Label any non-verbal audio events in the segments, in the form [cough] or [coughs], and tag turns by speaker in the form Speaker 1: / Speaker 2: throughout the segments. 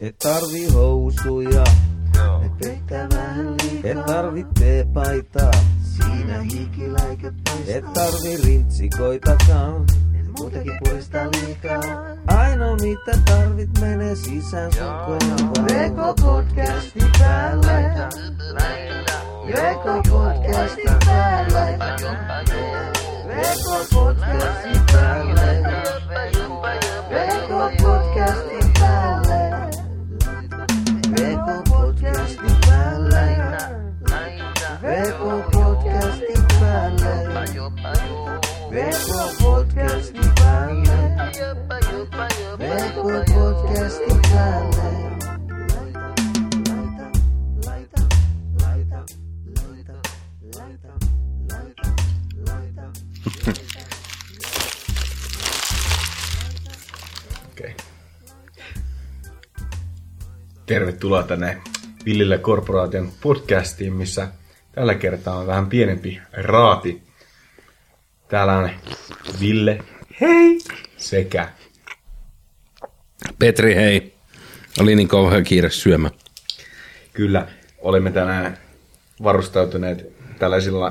Speaker 1: Et tarvi housuja,
Speaker 2: Et vettä vähän liikaa.
Speaker 1: et tarvi teepaitaa,
Speaker 2: Siinä hiikiläikö paistaa.
Speaker 1: et tarvi rintsikoitakaan.
Speaker 2: Muutenkin purista liikaa.
Speaker 1: Ainoa mitä tarvit menee sisään sun kohdalla.
Speaker 2: Veko podcasti päälle. Veko podcasti päälle. Veko podcasti päälle. Veko podcasti päälle.
Speaker 3: Tervetuloa tänne Villille Korporaation podcastiin, missä tällä kertaa on vähän pienempi raati Täällä on Ville. Hei! Sekä
Speaker 4: Petri, hei. Oli niin kauhean kiire syömä.
Speaker 3: kyllä olemme tänään varustautuneet tällaisilla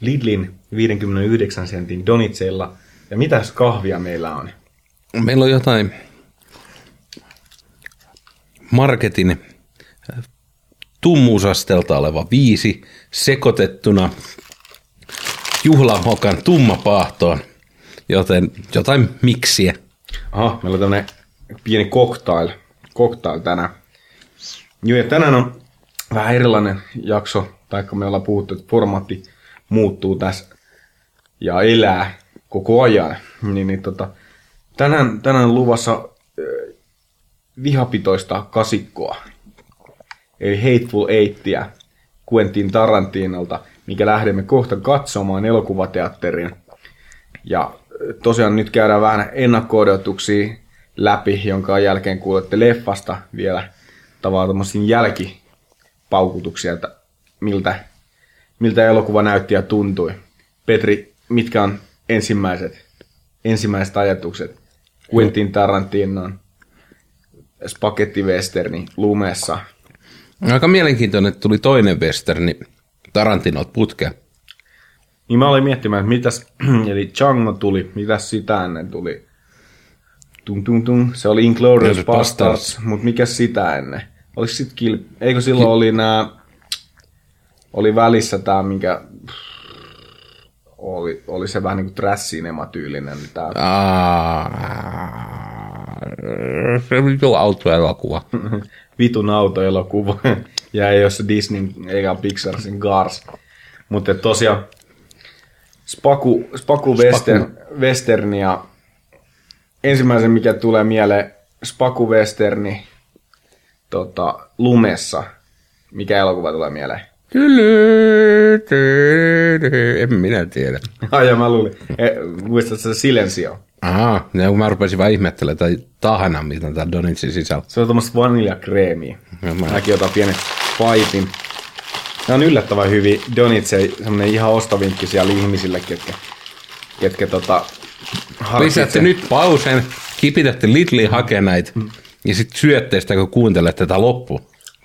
Speaker 3: Lidlin 59 sentin donitseilla. Ja mitäs kahvia meillä on?
Speaker 4: Meillä on jotain marketin äh, tummuusastelta oleva viisi sekoitettuna juhlahokan tummapaahtoon, joten jotain miksiä.
Speaker 3: Aha, meillä on tämmönen pieni cocktail, cocktail tänään. Joo, ja tänään on vähän erilainen jakso, taikka me ollaan puhuttu, että formaatti muuttuu tässä ja elää koko ajan. Niin, niin tota, tänään, tänään luvassa vihapitoista kasikkoa, eli Hateful Eightia Quentin Tarantinolta, mikä lähdemme kohta katsomaan elokuvateatteriin. Ja tosiaan nyt käydään vähän ennakko läpi, jonka jälkeen kuulette leffasta vielä tavallaan tämmöisiä jälkipaukutuksia, että miltä, miltä elokuva näytti ja tuntui. Petri, mitkä on ensimmäiset, ensimmäiset ajatukset Quentin Tarantinon spagettiwesterni lumessa?
Speaker 4: Aika mielenkiintoinen, että tuli toinen westerni Tarantinolta putkeen.
Speaker 3: Niin mä olin miettimään, että mitäs, [clears throat] eli Django tuli, mitäs sitä ennen tuli? Tung, tung, tung. Se oli Inglourious Bastards, mutta mikä sitä ennen? Oliko sit kil... Eikö silloin oli nää... Oli välissä tää, minkä... Oli, oli se vähän niinku trash-cinema-tyylinen. niin Tää...
Speaker 4: Aa, se oli jo autoelokuva. [laughs]
Speaker 3: vitun autoelokuva. Ja ei ole se Disney eikä Pixarsin Cars. Mutta tosiaan Spaku, Spaku, Western, Western ja ensimmäisen mikä tulee mieleen Spaku Westerni tota, lumessa. Mikä elokuva tulee mieleen?
Speaker 4: En minä tiedä. [laughs]
Speaker 3: Ai ja mä luulin. E, muistatko se Silencio?
Speaker 4: Aha, ja kun mä rupesin vaan ihmettelemään tai tahana, mitä tää Donitsin sisällä.
Speaker 3: Se on tuommoista vaniljakreemiä.
Speaker 4: Ja mä-
Speaker 3: Mäkin otan pienen paipin. Nämä on yllättävän hyvin. Donitse, semmonen ihan ostovinkki siellä ihmisille, ketkä, ketkä tota, harkitsee.
Speaker 4: nyt pausen, kipitätte Lidliin hakemaan näitä, ja sitten syötte sitä, kun kuuntelette tätä loppuun.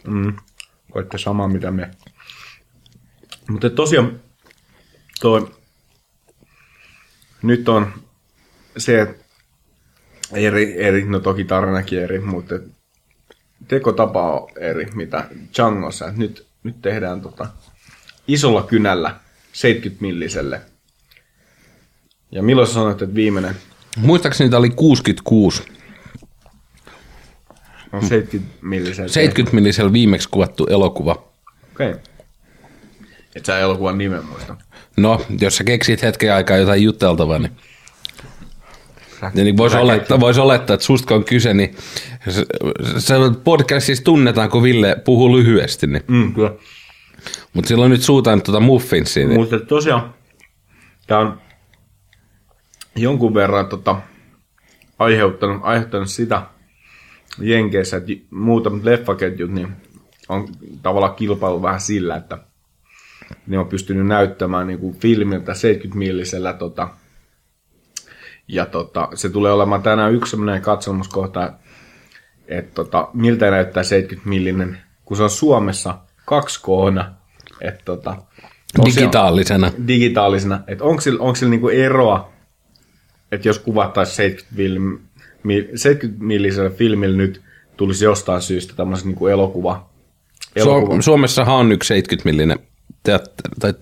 Speaker 3: Mm, voitte samaa mitä me. Mutta tosiaan toi, nyt on se, että eri, eri, no toki tarinakin eri, mutta tekotapa on eri, mitä Djangossa. Et Nyt, nyt tehdään tota isolla kynällä 70 milliselle. Ja milloin sä sanoit, että viimeinen
Speaker 4: Muistaakseni tämä oli 66.
Speaker 3: on 70 milliselle?
Speaker 4: 70 millisellä viimeksi kuvattu elokuva.
Speaker 3: Okei. Okay. Et sä elokuvan nimen muista.
Speaker 4: No, jos sä keksit hetken aikaa jotain juteltavaa, niin Ja niin voisi olettaa, vois olettaa, että susta on kyse, niin se, se podcastissa tunnetaan, kun Ville puhuu lyhyesti. Niin.
Speaker 3: Mm, kyllä.
Speaker 4: Mutta silloin nyt suutaan tuota muffinsia. Niin.
Speaker 3: Mutta tosiaan, tämä on jonkun verran tota, aiheuttanut, aiheuttanut sitä Jenkeissä, että muutamat leffaketjut niin on tavallaan kilpailu vähän sillä, että ne on pystynyt näyttämään niin kuin filmiltä 70-millisellä tota, ja tota, se tulee olemaan tänään yksi sellainen katsomuskohta, että tota, miltä näyttää 70 millinen, kun se on Suomessa 2 koona. Että tota,
Speaker 4: Digitaalisena.
Speaker 3: digitaalisena, että onko sillä, onko sillä niinku eroa, että jos kuvattaisiin 70, film, mi- 70 millisellä filmillä nyt tulisi jostain syystä tämmöisen niinku elokuva. elokuva.
Speaker 4: Su- Suomessahan on yksi 70 millinen teatteri, tai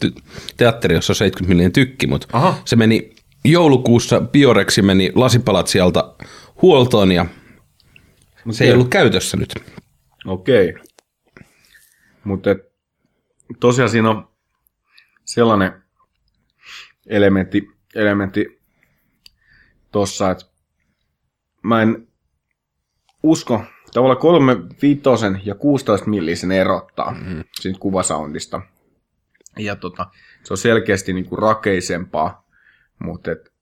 Speaker 4: teatteri, jossa on 70 millinen tykki, mutta
Speaker 3: Aha.
Speaker 4: se meni joulukuussa, Bioreksi meni lasipalatsialta huoltoon ja se ei ollut käytössä nyt.
Speaker 3: Okei. Mutta tosiaan siinä on sellainen elementti, elementti tossa, että mä en usko, tavallaan kolme viitosen ja 16 millisen erottaa mm-hmm. siitä kuvasoundista. Ja tota, se on selkeästi niinku rakeisempaa, mutta et,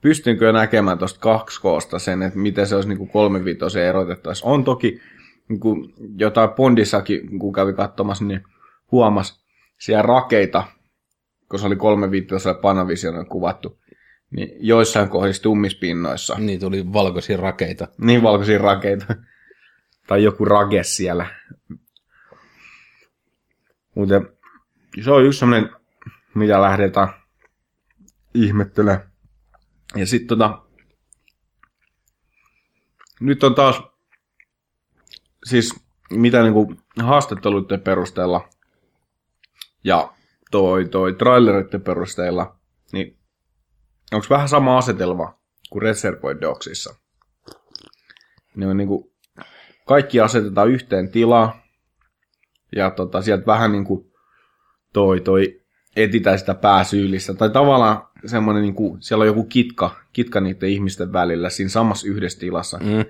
Speaker 3: pystynkö näkemään tuosta kaksikoosta sen, että miten se olisi kolme viitosen erotettaisiin. On toki niinku, jotain Bondissakin, kun kävi katsomassa, niin huomas siellä rakeita, kun se oli kolme viitosella Panavisiolla kuvattu, niin joissain kohdissa tummispinnoissa
Speaker 4: Niin tuli valkoisia rakeita.
Speaker 3: niin valkoisia rakeita. tai joku rake siellä. Mutta se on yksi sellainen, mitä lähdetään ihmettelemään. Ja sitten tota, nyt on taas, siis mitä niinku haastatteluiden perusteella ja toi, toi traileritten perusteella, niin onko vähän sama asetelma kuin Reservoir Dogsissa? Ne on niinku, kaikki asetetaan yhteen tilaan, ja tota, sieltä vähän niinku toi, toi etitään sitä pääsyyllistä. Tai tavallaan semmoinen, niinku, siellä on joku kitka, kitka niiden ihmisten välillä siinä samassa yhdessä tilassa.
Speaker 4: Mm.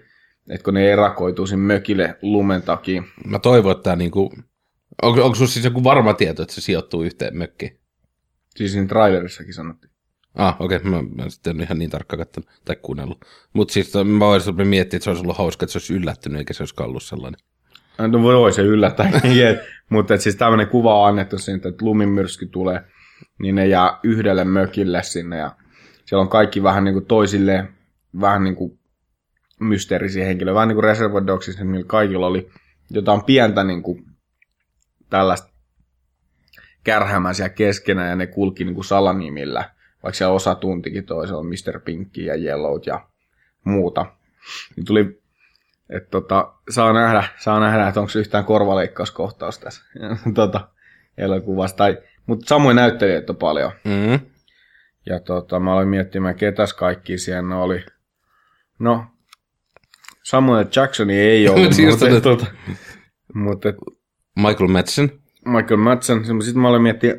Speaker 3: Että kun ne erakoituu sinne mökille lumen takia.
Speaker 4: Mä toivon, että tää niinku... Onko, onko sulla siis joku varma tieto, että se sijoittuu yhteen mökkiin?
Speaker 3: Siis siinä trailerissakin sanottiin.
Speaker 4: Ah, okei, okay. mä, mä en sitten ihan niin tarkkaan katsonut tai kuunnellut. Mutta siis mä voisin miettiä, että se olisi ollut hauska, että se olisi yllättynyt, eikä se olisi ollut sellainen.
Speaker 3: No voi se yllättää, [laughs] mutta et siis tämmöinen kuva on annettu siitä, että lumimyrsky tulee, niin ne jää yhdelle mökille sinne ja siellä on kaikki vähän niin kuin toisilleen, vähän niin kuin mysteerisiä henkilöitä, vähän niin kuin Reservoir Dogsissa, millä kaikilla oli jotain pientä niin kuin tällaista kärhämää siellä keskenään ja ne kulki niin kuin salanimillä, vaikka siellä osa tuntikin toisella Mr. Pinkki ja Yellowt ja muuta. Niin tuli että tota, saa nähdä, saa nähdä, että onko yhtään korvaleikkauskohtaus tässä [laughs] tota, elokuvassa. Tai, mutta samoin näyttelijöitä on paljon.
Speaker 4: Mm.
Speaker 3: Ja tota, mä aloin miettimään, ketäs kaikki siellä oli. No, Samuel Jacksoni ei [laughs] ollut,
Speaker 4: Siis
Speaker 3: mutta,
Speaker 4: tota-
Speaker 3: tota, mutta
Speaker 4: Michael Madsen.
Speaker 3: Michael Madsen. Sitten mä aloin miettiä,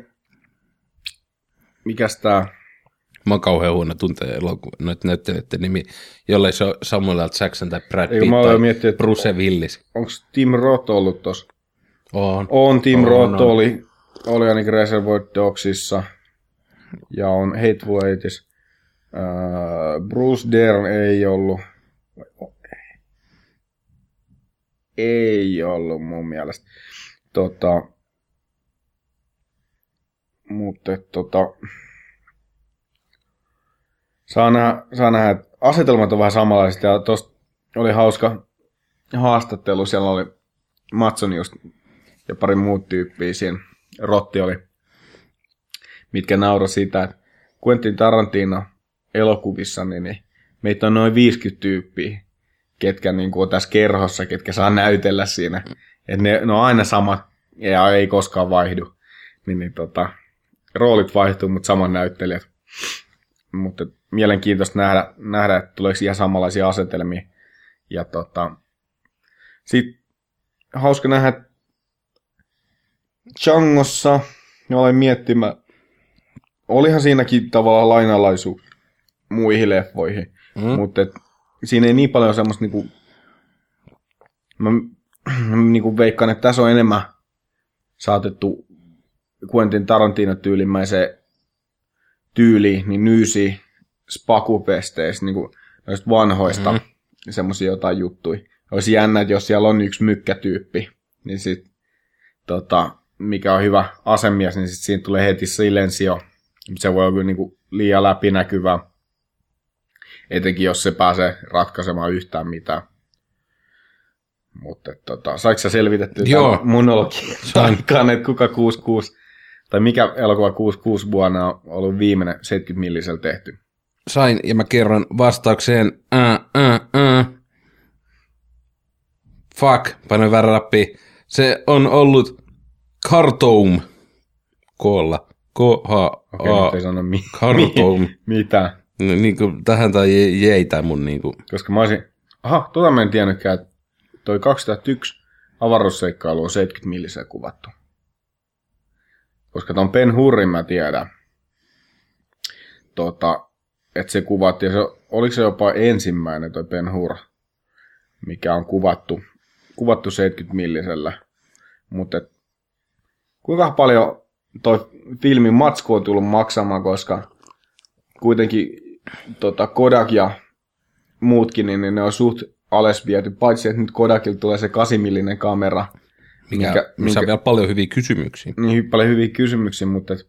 Speaker 3: mikäs tää...
Speaker 4: Mä oon kauhean huono tuntee elokuva, noita näyttelijöiden nimi, jollei se ole Samuel L. Jackson tai Brad Pitt tai
Speaker 3: miettiä,
Speaker 4: Bruce Willis.
Speaker 3: onko Tim Roth ollut tossa?
Speaker 4: On.
Speaker 3: On, Tim
Speaker 4: On,
Speaker 3: Roth
Speaker 4: on.
Speaker 3: oli, oli ainakin Reservoir Dogsissa. Ja on Hateful Eighties. Uh, Bruce Dern ei ollut. Ei ollut mun mielestä. Tota, mutta tota, saa nähdä, saa nähdä, että asetelmat on vähän samanlaiset ja tosta oli hauska haastattelu, siellä oli Matson just ja pari muut tyyppiä siinä. Rotti oli, mitkä nauro sitä, että Quentin Tarantino elokuvissa, niin, niin meitä on noin 50 tyyppiä, ketkä niin kuin on tässä kerhossa, ketkä saa näytellä siinä. Et ne, ne on aina samat ja ei koskaan vaihdu. Niin, niin tota, roolit vaihtuu, mutta saman näyttelijät. Mutta mielenkiintoista nähdä, nähdä, että tuleeko ihan samanlaisia asetelmia. Ja tota, sitten hauska nähdä, että Changossa, ja olen miettimään, olihan siinäkin tavallaan lainalaisu muihin leffoihin,
Speaker 4: Mm.
Speaker 3: mutta et, siinä ei niin paljon semmoista niinku, mä, [clears throat] niinku veikkaan, että tässä on enemmän saatettu Quentin Tarantino-tyylimäiseen tyyliin, niin nyysi spakupesteissä, niinku noista vanhoista,
Speaker 4: Mhm.
Speaker 3: mm. semmoisia jotain juttuja. Olisi jännä, että jos siellä on yksi mykkätyyppi, niin sit, tota, mikä on hyvä asemies, niin sit siinä tulee heti silensio. Se voi olla kyllä niinku liian läpinäkyvää, etenkin jos se pääsee ratkaisemaan yhtään mitään. Mutta tota, saiko sä selvitettyä
Speaker 4: Joo. Sain.
Speaker 3: tarkkaan, että kuka 66, tai mikä elokuva 66 vuonna on ollut viimeinen 70 millisellä tehty?
Speaker 4: Sain, ja mä kerron vastaukseen, ää, ää, ää. Fuck, painoin väärä rappi. Se on ollut Kartoum. Koolla. k h
Speaker 3: Okei, sano mi-
Speaker 4: Kartoum.
Speaker 3: mi- mitä.
Speaker 4: No, niin kuin, tähän tai je- jeitä mun niin kuin.
Speaker 3: Koska mä olisin, aha, tota mä en tiennytkään, että toi 2001 avaruusseikkailu on 70 millisellä kuvattu. Koska ton Ben Hurrin mä tiedän, tota, että se kuvattiin, se, oliko se jopa ensimmäinen toi Ben Hur, mikä on kuvattu, kuvattu 70 millisellä. Mutta kuinka paljon toi filmin matsku on tullut maksamaan, koska kuitenkin tota, Kodak ja muutkin, niin ne on suht alas viety, paitsi että nyt Kodakilta tulee se 8 millinen kamera,
Speaker 4: Mikä,
Speaker 3: Minkä-
Speaker 4: missä on vielä paljon hyviä kysymyksiä.
Speaker 3: niin paljon hyviä kysymyksiä, mutta et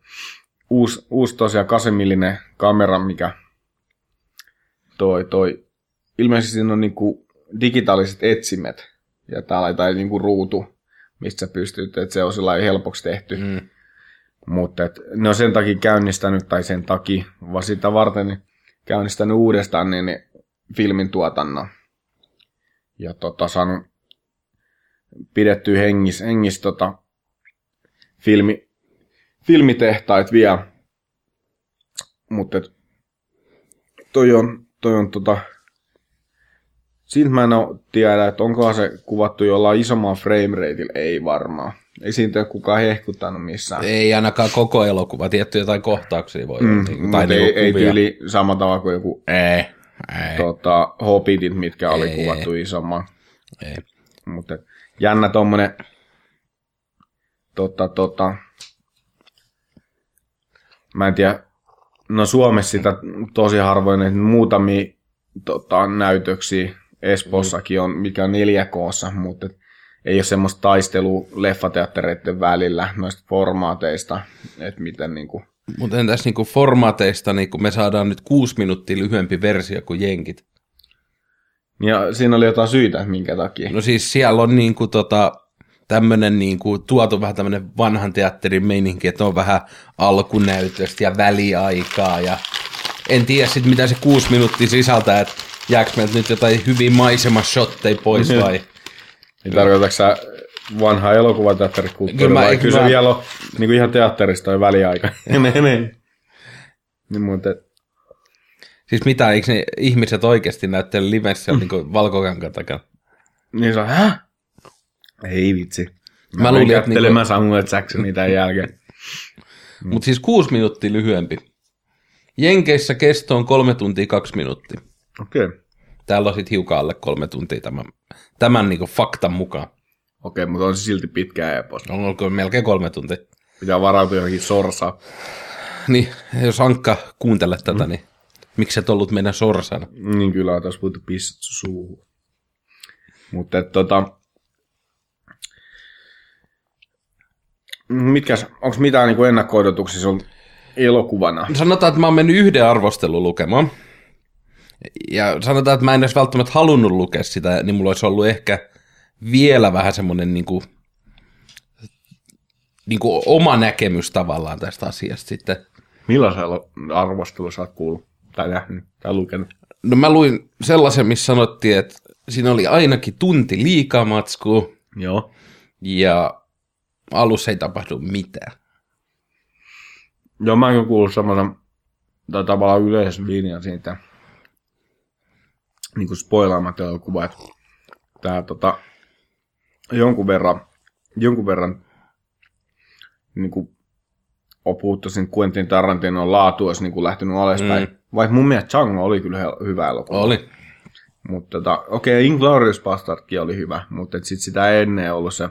Speaker 3: uusi, uusi tosiaan 8 millinen kamera, mikä toi, toi, ilmeisesti siinä on niinku digitaaliset etsimet, ja täällä tai niinku ruutu, mistä sä pystyt, että se on sillä helpoksi tehty.
Speaker 4: Mm.
Speaker 3: Mutta et ne on sen takia käynnistänyt, tai sen takia, vaan sitä varten niin käynnistänyt uudestaan niin, niin filmin tuotannon. Ja tota, saanut pidettyä hengis, hengis tota, filmi, filmitehtaita vielä. Mutta toi on, toi on tota, siitä mä en oo tiedä, että onkohan se kuvattu jollain isommalla framerateilla, ei varmaan. Ei siitä ole kukaan hehkuttanut missään.
Speaker 4: Ei ainakaan koko elokuva, tietty jotain kohtauksia voi
Speaker 3: Mm,
Speaker 4: olla. niin,
Speaker 3: mutta ei,
Speaker 4: niinku
Speaker 3: ei tyyli samalla tavalla kuin joku
Speaker 4: Ei, ei,
Speaker 3: tota, Hobbitit, mitkä oli
Speaker 4: Ei,
Speaker 3: kuvattu isomman.
Speaker 4: ei.
Speaker 3: Mutta jännä tommonen tota, tota, mä en tiedä, no Suomessa sitä tosi harvoin, että muutamia tota, näytöksiä Espossakin on, mikä on 4Kssa, mutta et ei ole semmoista taistelua leffateattereiden välillä noista formaateista, että miten niinku,
Speaker 4: Mutta entäs niinku formaateista, niin kun me saadaan nyt kuusi minuuttia lyhyempi versio kuin jenkit.
Speaker 3: ja siinä oli jotain syitä, minkä takia.
Speaker 4: No siis siellä on niinku tota, tämmönen niinku, tuotu vähän tämmönen vanhan teatterin meininki, että on vähän alkunäytöstä ja väliaikaa ja en tiedä sit mitä se kuusi minuuttia sisältää, että jääkö meiltä nyt jotain hyvin maisemashotteja pois vai? [laughs]
Speaker 3: Niin tarkoitatko sä vanhaa elokuvateatterikulttuuria vai
Speaker 4: kyllä
Speaker 3: se
Speaker 4: mä-
Speaker 3: vielä on niin kuin ihan teatterista toi väliaika? [laughs] [laughs] Niin, mutta,
Speaker 4: Siis mitä, eikö ne ihmiset oikeasti näyttele livessä mm. niinku valkokankan takana?
Speaker 3: niin se on, häh? Ei vitsi. Mä,
Speaker 4: Mä
Speaker 3: luulin, että niinku... Samuel Jacksonin tämän jälkeen. [laughs]
Speaker 4: Mm. Mutta siis kuusi minuuttia lyhyempi. Jenkeissä kesto on kolme tuntia kaksi minuuttia.
Speaker 3: Okei. Okay.
Speaker 4: Täällä on sitten hiukan alle kolme tuntia tämän, tämän niinku faktan mukaan.
Speaker 3: Okei, okay, mutta on se silti pitkä epos.
Speaker 4: On olkoon melkein kolme tuntia.
Speaker 3: Pitää varautua johonkin sorsaa.
Speaker 4: Niin, jos Ankka kuuntelet tätä, mm. niin miksi et ollut meidän sorsana?
Speaker 3: Niin kyllä on taas puhuttu pissat suuhun. Mutta tota... Mitkäs, onko mitään niinku ennakko-odotuksia sun elokuvana?
Speaker 4: Sanotaan, että mä oon mennyt yhden arvostelun lukemaan. Ja sanotaan, että mä en edes välttämättä halunnut lukea sitä, niin mulla olisi ollut ehkä vielä vähän semmoinen niin kuin, niin kuin oma näkemys tavallaan tästä asiasta sitten.
Speaker 3: Millaisella arvostelua sä oot kuullut tai nähnyt tai lukenut?
Speaker 4: No mä luin sellaisen, missä sanottiin, että siinä oli ainakin tunti liikaa matskua
Speaker 3: Joo.
Speaker 4: ja alussa ei tapahdu mitään.
Speaker 3: Joo, mä oon kuullut semmoisen tai tavallaan yleisen linjan siitä, niin kuin spoilaamatta elokuva, että tää tota, jonkun verran, jonkun verran niin kuin on puhuttu sen Quentin Tarantinon laatu olisi niin kuin lähtenyt alaspäin. Mm. Vaikka mun mielestä Django oli kyllä hyvä elokuva.
Speaker 4: Oli.
Speaker 3: Mutta tota, okei, okay, Inglourious Bastardkin oli hyvä, mutta sitten sitä ennen ollut se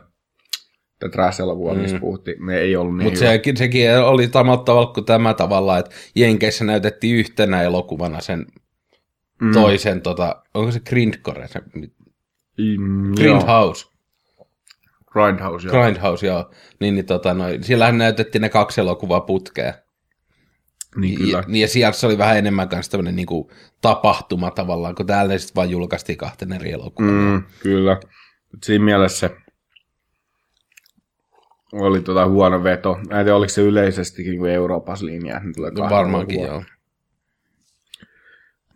Speaker 3: Trash-elokuva, mm. mistä puhuttiin, ne ei ollut niin
Speaker 4: Mutta sekin, sekin oli samalla tavalla kuin tämä tavalla, että Jenkeissä näytettiin yhtenä elokuvana sen mm. toisen, tota, onko se Grindcore, se
Speaker 3: Mm,
Speaker 4: Grindhouse,
Speaker 3: Grindhouse, joo.
Speaker 4: Grindhouse, joo. Niin, niin tota, noi, siellähän näytettiin ne kaksi elokuvaa putkea.
Speaker 3: Niin kyllä.
Speaker 4: Ja, niin, ja siellä se oli vähän enemmän kanssa tämmöinen niinku tapahtuma tavallaan, kun täällä sitten vaan julkaistiin kahten eri elokuvaa. Mm.
Speaker 3: Kyllä. Siinä mielessä se oli tota huono veto. Mä en tiedä, oliko se yleisestikin kuin Euroopassa linja. tulee
Speaker 4: No, varmaankin joo.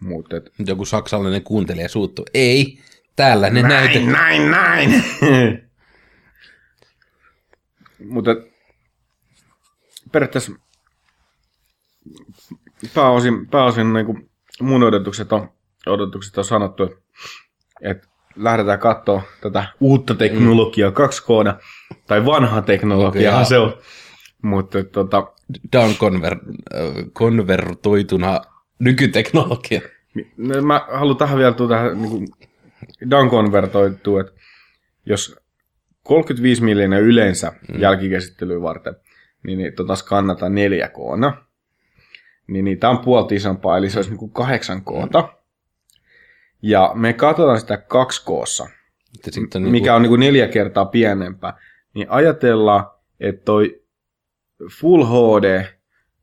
Speaker 3: Mut et,
Speaker 4: Joku saksalainen kuuntelija suuttuu. Ei, täällä ne näytä.
Speaker 3: näin, näin! [laughs] Mutta periaatteessa pääosin, pääosin niin kuin mun odotukset on, odotukset on sanottu, että lähdetään katsoa tätä uutta teknologiaa 2K, tai vanha teknologiaa
Speaker 4: Okei,
Speaker 3: se on. Mutta tota,
Speaker 4: Down conver, äh, konvertoituna nykyteknologia.
Speaker 3: No, Mä haluan tähän vielä tuota, niin kuin, downconvertoitua, että jos 35 miljoonaa yleensä mm. jälkikäsittelyä varten, niin, niin tota skannata 4 k niin, niin tämä on puolta isompaa, eli se olisi niin kuin 8 k Ja me katsotaan sitä 2 k
Speaker 4: Sitten on
Speaker 3: mikä on niin kuin neljä kertaa pienempää, niin ajatellaan, että toi Full HD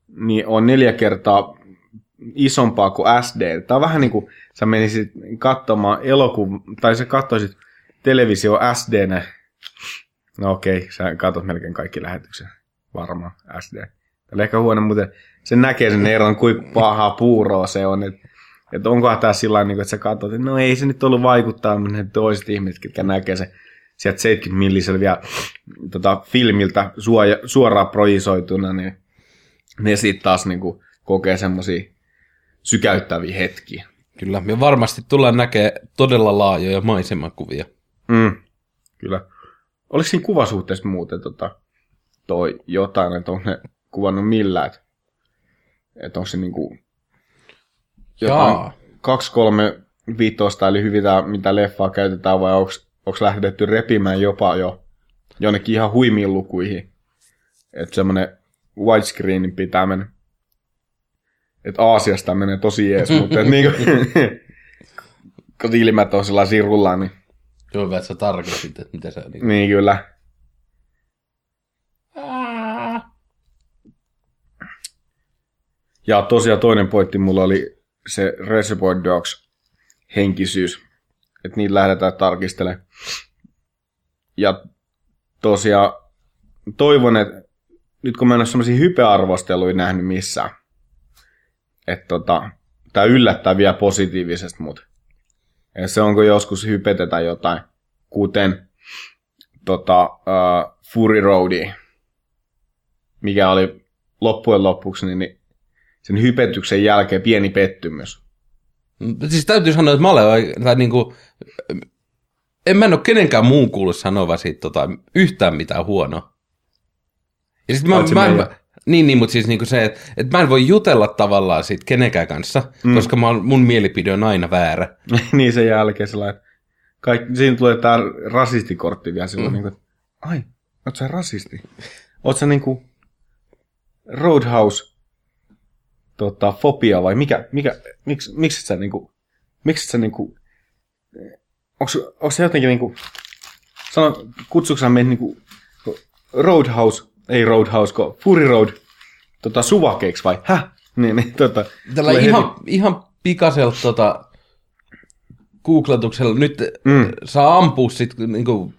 Speaker 3: niin on neljä kertaa isompaa kuin SD. Tämä on vähän niin kuin sä menisit katsomaan elokuva, tai sä katsoisit televisio SD. No okei, sä katsot melkein kaikki lähetykset. Varmaan SD. Tämä ehkä huono, mutta sen näkee sen eron, kuinka pahaa puuroa se on. Että että onkohan tämä sillä tavalla, että sä katsot, että no ei se nyt ollut vaikuttaa, mutta ne toiset ihmiset, jotka näkee se sieltä 70 millisellä vielä tota, filmiltä suoja, suoraan projisoituna, niin ne sitten taas niinku kokee semmoisia sykäyttäviä hetkiä.
Speaker 4: Kyllä, me varmasti tullaan näkemään todella laajoja maisemakuvia.
Speaker 3: Mm, kyllä. Oliko siinä kuvasuhteessa muuten tota, toi jotain, että onko ne kuvannut millään, että, että onko se niinku jotain
Speaker 4: Jaa.
Speaker 3: kaksi, kolme viitosta, eli hyvin tää, mitä leffaa käytetään, vai onko lähdetty repimään jopa jo jonnekin ihan huimiin lukuihin. Että semmoinen widescreen pitää mennä. Että Aasiasta menee tosi jees, mutta et [laughs] niinku, [laughs] kun ilmät on sellaisia rullaan, niin,
Speaker 4: Joo, hyvä, että sä tarkistit, että mitä sä... Niin...
Speaker 3: niin kyllä. Ja tosiaan toinen pointti mulla oli se Reservoir Dogs henkisyys. Että niitä lähdetään tarkistelemaan. Ja tosiaan toivon, että nyt kun mä en ole semmoisia hypearvosteluja nähnyt missään, että tota, tämä yllättää vielä positiivisesti mut. Ja se onko joskus hypetetä jotain, kuten tota, uh, Fury Roadi, mikä oli loppujen lopuksi niin, niin sen hypetyksen jälkeen pieni pettymys.
Speaker 4: Siis täytyy sanoa, että mä olen tai niinku, en mä en ole kenenkään muun kuullut sanova siitä tota, yhtään mitään huonoa. Ja sit mä, mä,
Speaker 3: meidän.
Speaker 4: niin, niin, mutta siis niinku se, että, että mä en voi jutella tavallaan siitä kenenkään kanssa, mm. koska mä, mun mielipide on aina väärä. [laughs]
Speaker 3: niin sen jälkeen sellainen, kaikki, siinä tulee tämä rasistikortti vielä silloin, mm. niin kuin, ai, oot sä rasisti? Oot sä niinku Roadhouse tota, fobia vai mikä, mikä miksi, miksi sä niinku, miksi sä niinku, onks, onks se jotenkin niinku, sano, kutsuuko sä meitä niinku Roadhouse, ei Roadhouse, kun Fury Road, tota, suvakeiksi vai, häh? Niin, niin, tota,
Speaker 4: Tällä ihan,
Speaker 3: heti-
Speaker 4: ihan pikasella tota, googletuksella nyt
Speaker 3: Mm.
Speaker 4: mm. saa ampua sit niinku,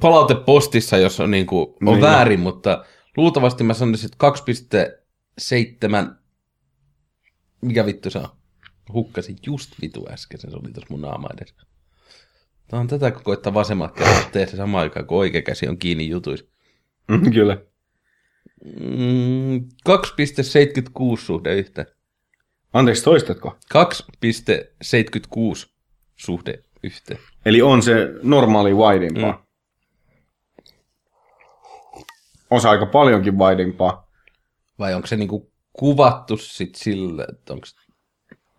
Speaker 4: palautepostissa, jos on, niinku, on
Speaker 3: Niin.
Speaker 4: väärin, mutta luultavasti mä sanoisin, että 2,7 mikä vittu se on? Hukkasin just vitu äsken, se oli tuossa mun naama edessä. Tämä on tätä, kun koittaa vasemmat kädet tehdä se samaan aikaan, kun oikea käsi on kiinni jutuissa.
Speaker 3: Mm, kyllä.
Speaker 4: Mm, 2,76 suhde yhteen.
Speaker 3: Anteeksi, toistatko?
Speaker 4: 2,76 suhde yhteen.
Speaker 3: Eli on se normaali wideimpaa. Mm. On se aika paljonkin wideimpaa.
Speaker 4: Vai onko se niinku kuvattu sit sille, että onko,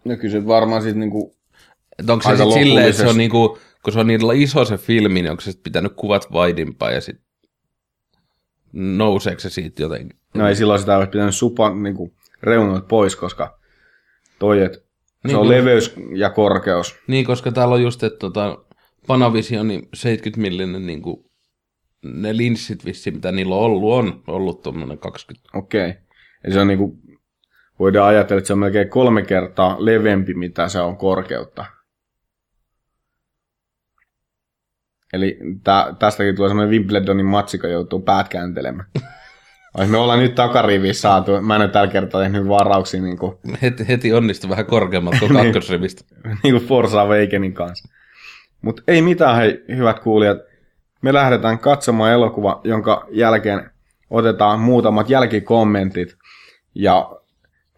Speaker 3: No kyllä se varmaan sitten niinku...
Speaker 4: että onko se
Speaker 3: Aika
Speaker 4: sit silleen, että se on niinku, kun se on niin iso se filmi, niin onko se pitänyt kuvat vaidimpaa ja sitten nouseeko se siitä jotenkin?
Speaker 3: No ei silloin sitä olisi pitänyt supa niinku reunoit pois, koska toi, että se
Speaker 4: Niin
Speaker 3: on
Speaker 4: kuin-
Speaker 3: leveys ja korkeus.
Speaker 4: Niin, koska täällä on just, että tota, Panavision niin 70 millinen niin kuin, ne linssit vissiin, mitä niillä on ollut, on ollut tuommoinen 20.
Speaker 3: Okei. Okay. Ja se on niinku... Voidaan ajatella, että se on melkein kolme kertaa leveämpi, mitä se on korkeutta. Eli tä, tästäkin tulee semmoinen Wimbledonin matsi, joka joutuu päät kääntelemään. [laughs] Olisi me ollaan nyt takarivissä saatu. Mä en ole tällä kertaa tehnyt varauksia niin kuin,
Speaker 4: Heti, heti onnistui vähän korkeammalta kuin [laughs] kakkosrivistä.
Speaker 3: niin kuin Forza Awakenin kanssa. Mutta ei mitään, hei, hyvät kuulijat. Me lähdetään katsomaan elokuva, jonka jälkeen otetaan muutamat jälkikommentit. Ja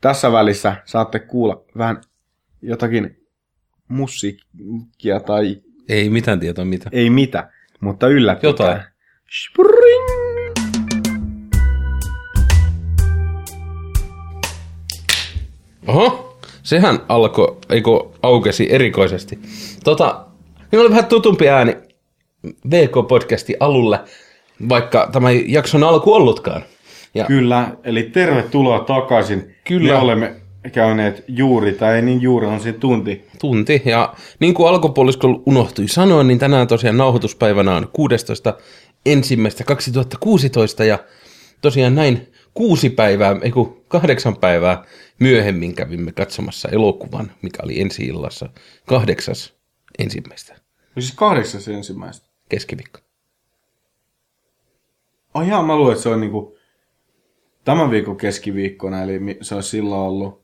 Speaker 3: tässä välissä saatte kuulla vähän jotakin musiikkia tai
Speaker 4: Ei mitään tietoa mitä.
Speaker 3: ei mitä, mutta yllättäkää.
Speaker 4: Jotain.
Speaker 3: Spring!
Speaker 4: Oho, sehän alkoi, eikö aukesi erikoisesti. Tota, minulla oli vähän tutumpi ääni VK-podcasti alulle, vaikka tämä jakson alku ollutkaan. Ja
Speaker 3: Kyllä, eli tervetuloa takaisin.
Speaker 4: Kyllä.
Speaker 3: Me olemme käyneet juuri, tai ei niin juuri, on se tunti.
Speaker 4: tunti. Ja niin kuin alkupuoliskolla unohtui sanoa, niin tänään tosiaan nauhoituspäivänä on 16. ensimmäistä 2016 ja tosiaan näin kuusi päivää, ei kun kahdeksan päivää myöhemmin kävimme katsomassa elokuvan, mikä oli ensi illassa kahdeksas ensimmäistä
Speaker 3: No siis kahdeksas ensimmäistä.
Speaker 4: keskiviikko.
Speaker 3: Oh jaa, mä luulen, että se on niinku tämän viikon keskiviikkona, eli se on silloin ollut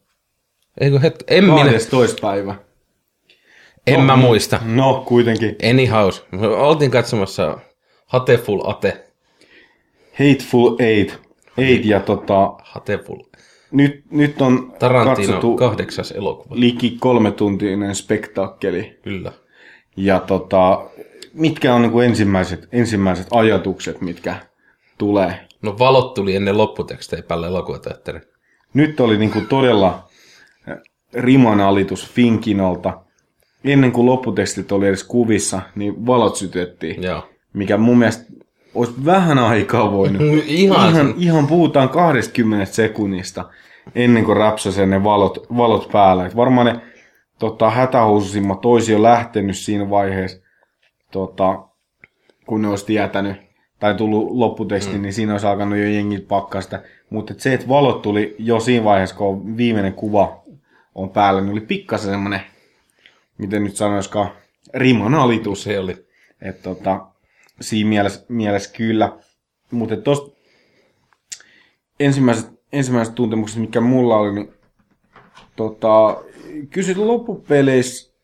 Speaker 4: Eikö het, en minä,
Speaker 3: 12. päivä.
Speaker 4: en mä muista.
Speaker 3: No, kuitenkin.
Speaker 4: Anyhows, me oltiin katsomassa Hateful Ate.
Speaker 3: Hateful Eight. Eight ja tota,
Speaker 4: Hateful.
Speaker 3: nyt, nyt on
Speaker 4: Tarantino
Speaker 3: katsottu
Speaker 4: kahdeksas elokuva.
Speaker 3: liki kolme tuntinen spektaakkeli.
Speaker 4: Kyllä.
Speaker 3: Ja tota, mitkä on niinku ensimmäiset, ensimmäiset ajatukset, mitkä tulee?
Speaker 4: No valot tuli ennen lopputekstejä päälle elokuvateatterin.
Speaker 3: Nyt oli niinku todella äh, rimanalitus Finkinolta. Ennen kuin lopputekstit oli edes kuvissa, niin valot sytyttiin.
Speaker 4: Joo.
Speaker 3: Mikä mun mielestä olisi vähän aikaa voinut.
Speaker 4: Ihan.
Speaker 3: ihan, ihan puhutaan 20 sekunnista ennen kuin räpsäsee ne valot, valot päällä. Et varmaan ne tota, hätähoususimmat olisi jo lähtenyt siinä vaiheessa, tota, kun ne olisi tietänyt tai tullut lopputeksti, mm. niin siinä olisi alkanut jo jengit pakkaa sitä. Mutta se, että valot tuli jo siinä vaiheessa, kun viimeinen kuva on päällä, niin oli pikkasen semmoinen, miten nyt sanoisikaan, rimanalitus.
Speaker 4: Se oli.
Speaker 3: Että tota, siinä mielessä, mielessä kyllä. Mutta tuosta ensimmäiset, ensimmäiset tuntemukset, mikä mulla oli, niin tota, kysyt loppupeleissä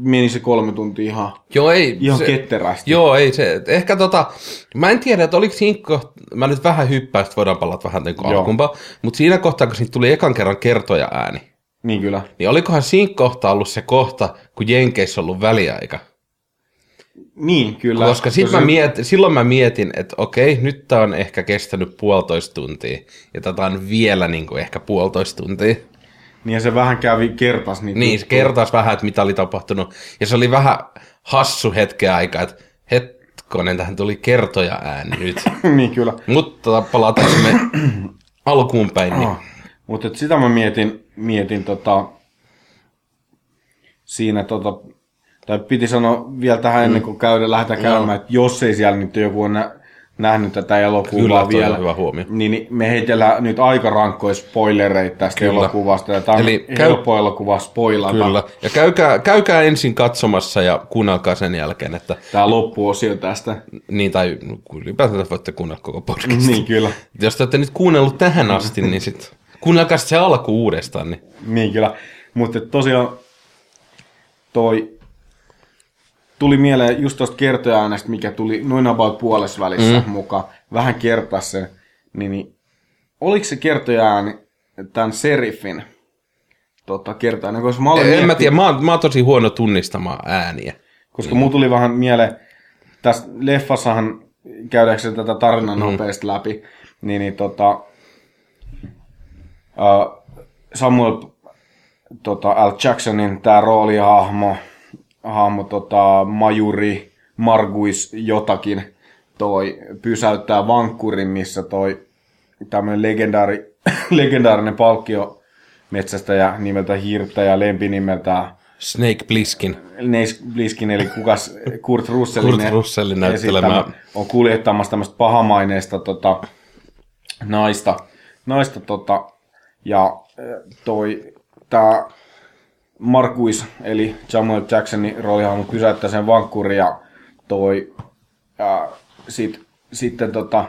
Speaker 3: meni se kolme tuntia ihan,
Speaker 4: Joo, ei.
Speaker 3: ihan
Speaker 4: se,
Speaker 3: ketterästi.
Speaker 4: Joo, ei se. Ehkä tota, mä en tiedä, että oliko siinä kohta, mä nyt vähän hyppään, että voidaan palata vähän niin alkuunpa, mutta siinä kohtaa, kun siitä tuli ekan kerran kertoja ääni,
Speaker 3: Niin kyllä.
Speaker 4: niin olikohan siinä kohtaa ollut se kohta, kun Jenkeissä on ollut väliaika?
Speaker 3: Niin, kyllä.
Speaker 4: Koska sit
Speaker 3: Tosi-
Speaker 4: mä mietin, silloin mä mietin, että okei, nyt tää on ehkä kestänyt puolitoista tuntia, ja tätä on vielä niin kuin ehkä puolitoista tuntia.
Speaker 3: Niin se vähän kävi kertas. Niin,
Speaker 4: Niin, se kertaisi vähän, että mitä oli tapahtunut. Ja se oli vähän hassu hetken aikaa, että hetkonen, tähän tuli kertoja ääni nyt. [laughs]
Speaker 3: niin kyllä.
Speaker 4: Mutta palataan me alkuun päin. Niin.
Speaker 3: Mutta sitä mä mietin, mietin tota, siinä, tota, tai piti sanoa vielä tähän ennen kuin käydään, lähdetään käymään, että jos ei siellä nyt joku on nä- nähnyt tätä elokuvaa
Speaker 4: Kyllä,
Speaker 3: vielä,
Speaker 4: on hyvä huomio.
Speaker 3: Niin, niin me heitellään nyt aika rankkoja spoilereita tästä
Speaker 4: Kyllä.
Speaker 3: elokuvasta, ja tämä on
Speaker 4: Eli
Speaker 3: Eli
Speaker 4: käy-
Speaker 3: helppo elokuva spoilata.
Speaker 4: Kyllä. Ja käykää, käykää ensin katsomassa ja kuunnelkaa sen jälkeen, että
Speaker 3: Tämä loppuosio tästä.
Speaker 4: niin tai ylipäätään voitte kuunnella koko podcast.
Speaker 3: niin kyllä.
Speaker 4: Jos te olette nyt kuunnellut tähän asti, niin sitten kuunnelkaa sit se alku uudestaan. Niin.
Speaker 3: Niin kyllä. Mutta tosiaan toi tuli mieleen just tuosta kertoja-äänestä, mikä tuli noin about puolessa välissä mm. mukaan. Vähän kertaa sen. Niin, niin, oliko se kertoja-ääni tämän serifin tota, kertoja koska mä, olen
Speaker 4: En mä
Speaker 3: miettinyt-
Speaker 4: tiedä, mä oon, mä oon tosi huono tunnistamaan ääniä.
Speaker 3: Koska mm. mulla tuli vähän mieleen, tässä leffassahan käydäänkö tätä tarinan mm. nopeasti läpi, niin, niin tota, uh, Samuel tota, L. Jacksonin tämä roolihahmo, hahmo, tota, majuri Marguis jotakin, toi pysäyttää vankkurin, missä toi tämmöinen legendaari, [laughs] legendaarinen palkkio metsästäjä nimeltä Hirttäjä, lempinimeltään
Speaker 4: Snake Plissken.
Speaker 3: Neis Bliskin, eli kukas Kurt Russellin,
Speaker 4: Kurt Russellin näyttelemä.
Speaker 3: on kuljettamassa tämmöistä pahamaineista tota, naista, naista tota, ja toi tää Marquis, eli Samuel Jacksonin roolihahmo pysäyttää sen vankkurin ja toi, ja sit, sitten tota,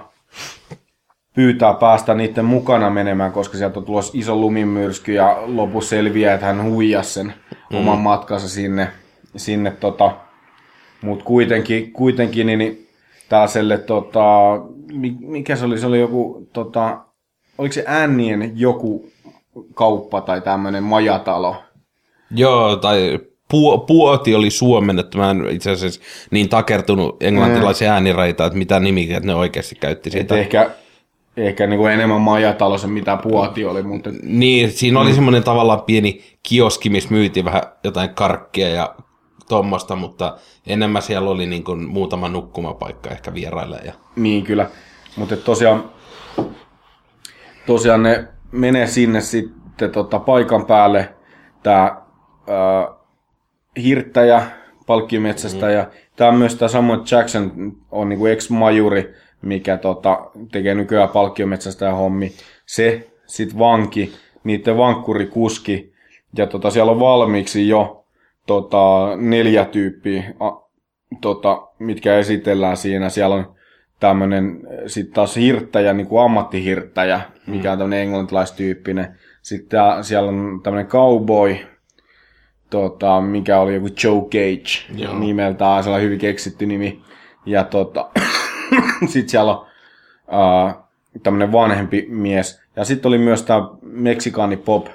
Speaker 3: pyytää päästä niiden mukana menemään, koska sieltä on tulossa iso lumimyrsky ja lopussa selviää, että hän huijasi sen mm. oman matkansa sinne, sinne tota, mutta kuitenkin, kuitenkin niin, niin tällaiselle, tota, mikä se oli, se oli joku, tota, oliko se Ännien joku kauppa tai tämmöinen majatalo?
Speaker 4: Joo, tai Pu- puoti oli suomennettu, mä en itse asiassa niin takertunut englantilaisia ääniraita, että mitä nimiä ne oikeasti käytti siitä.
Speaker 3: Et ehkä ehkä niin kuin enemmän majatalo se, mitä puoti oli. Mutta...
Speaker 4: Niin, siinä oli mm. semmoinen tavallaan pieni kioski, missä myytiin vähän jotain karkkia ja tuommoista, mutta enemmän siellä oli niin kuin muutama nukkumapaikka ehkä vieraille. Ja...
Speaker 3: Niin, kyllä. Mutta tosiaan, tosiaan ne menee sinne sitten tota, paikan päälle tämä hirttäjä, palkkiometsästä mm. ja tämä on myös tämä Samuel Jackson on niin kuin ex-majuri, mikä tota, tekee nykyään palkkiometsästä ja hommi. Se, sit vanki, niiden vankkurikuski, ja tota, siellä on valmiiksi jo tota, neljä tyyppiä, a, tota, mitkä esitellään siinä. Siellä on tämmöinen sitten taas hirttäjä, niin kuin ammattihirttäjä, mikä on tämmöinen englantilaistyyppinen. Sitten siellä on tämmöinen cowboy, tota, mikä oli joku Joe Cage Joo. nimeltään, sellainen hyvin keksitty nimi. Ja tota, [coughs] sitten siellä on uh, tämmöinen vanhempi mies. Ja sitten oli myös tämä Meksikaani Pop,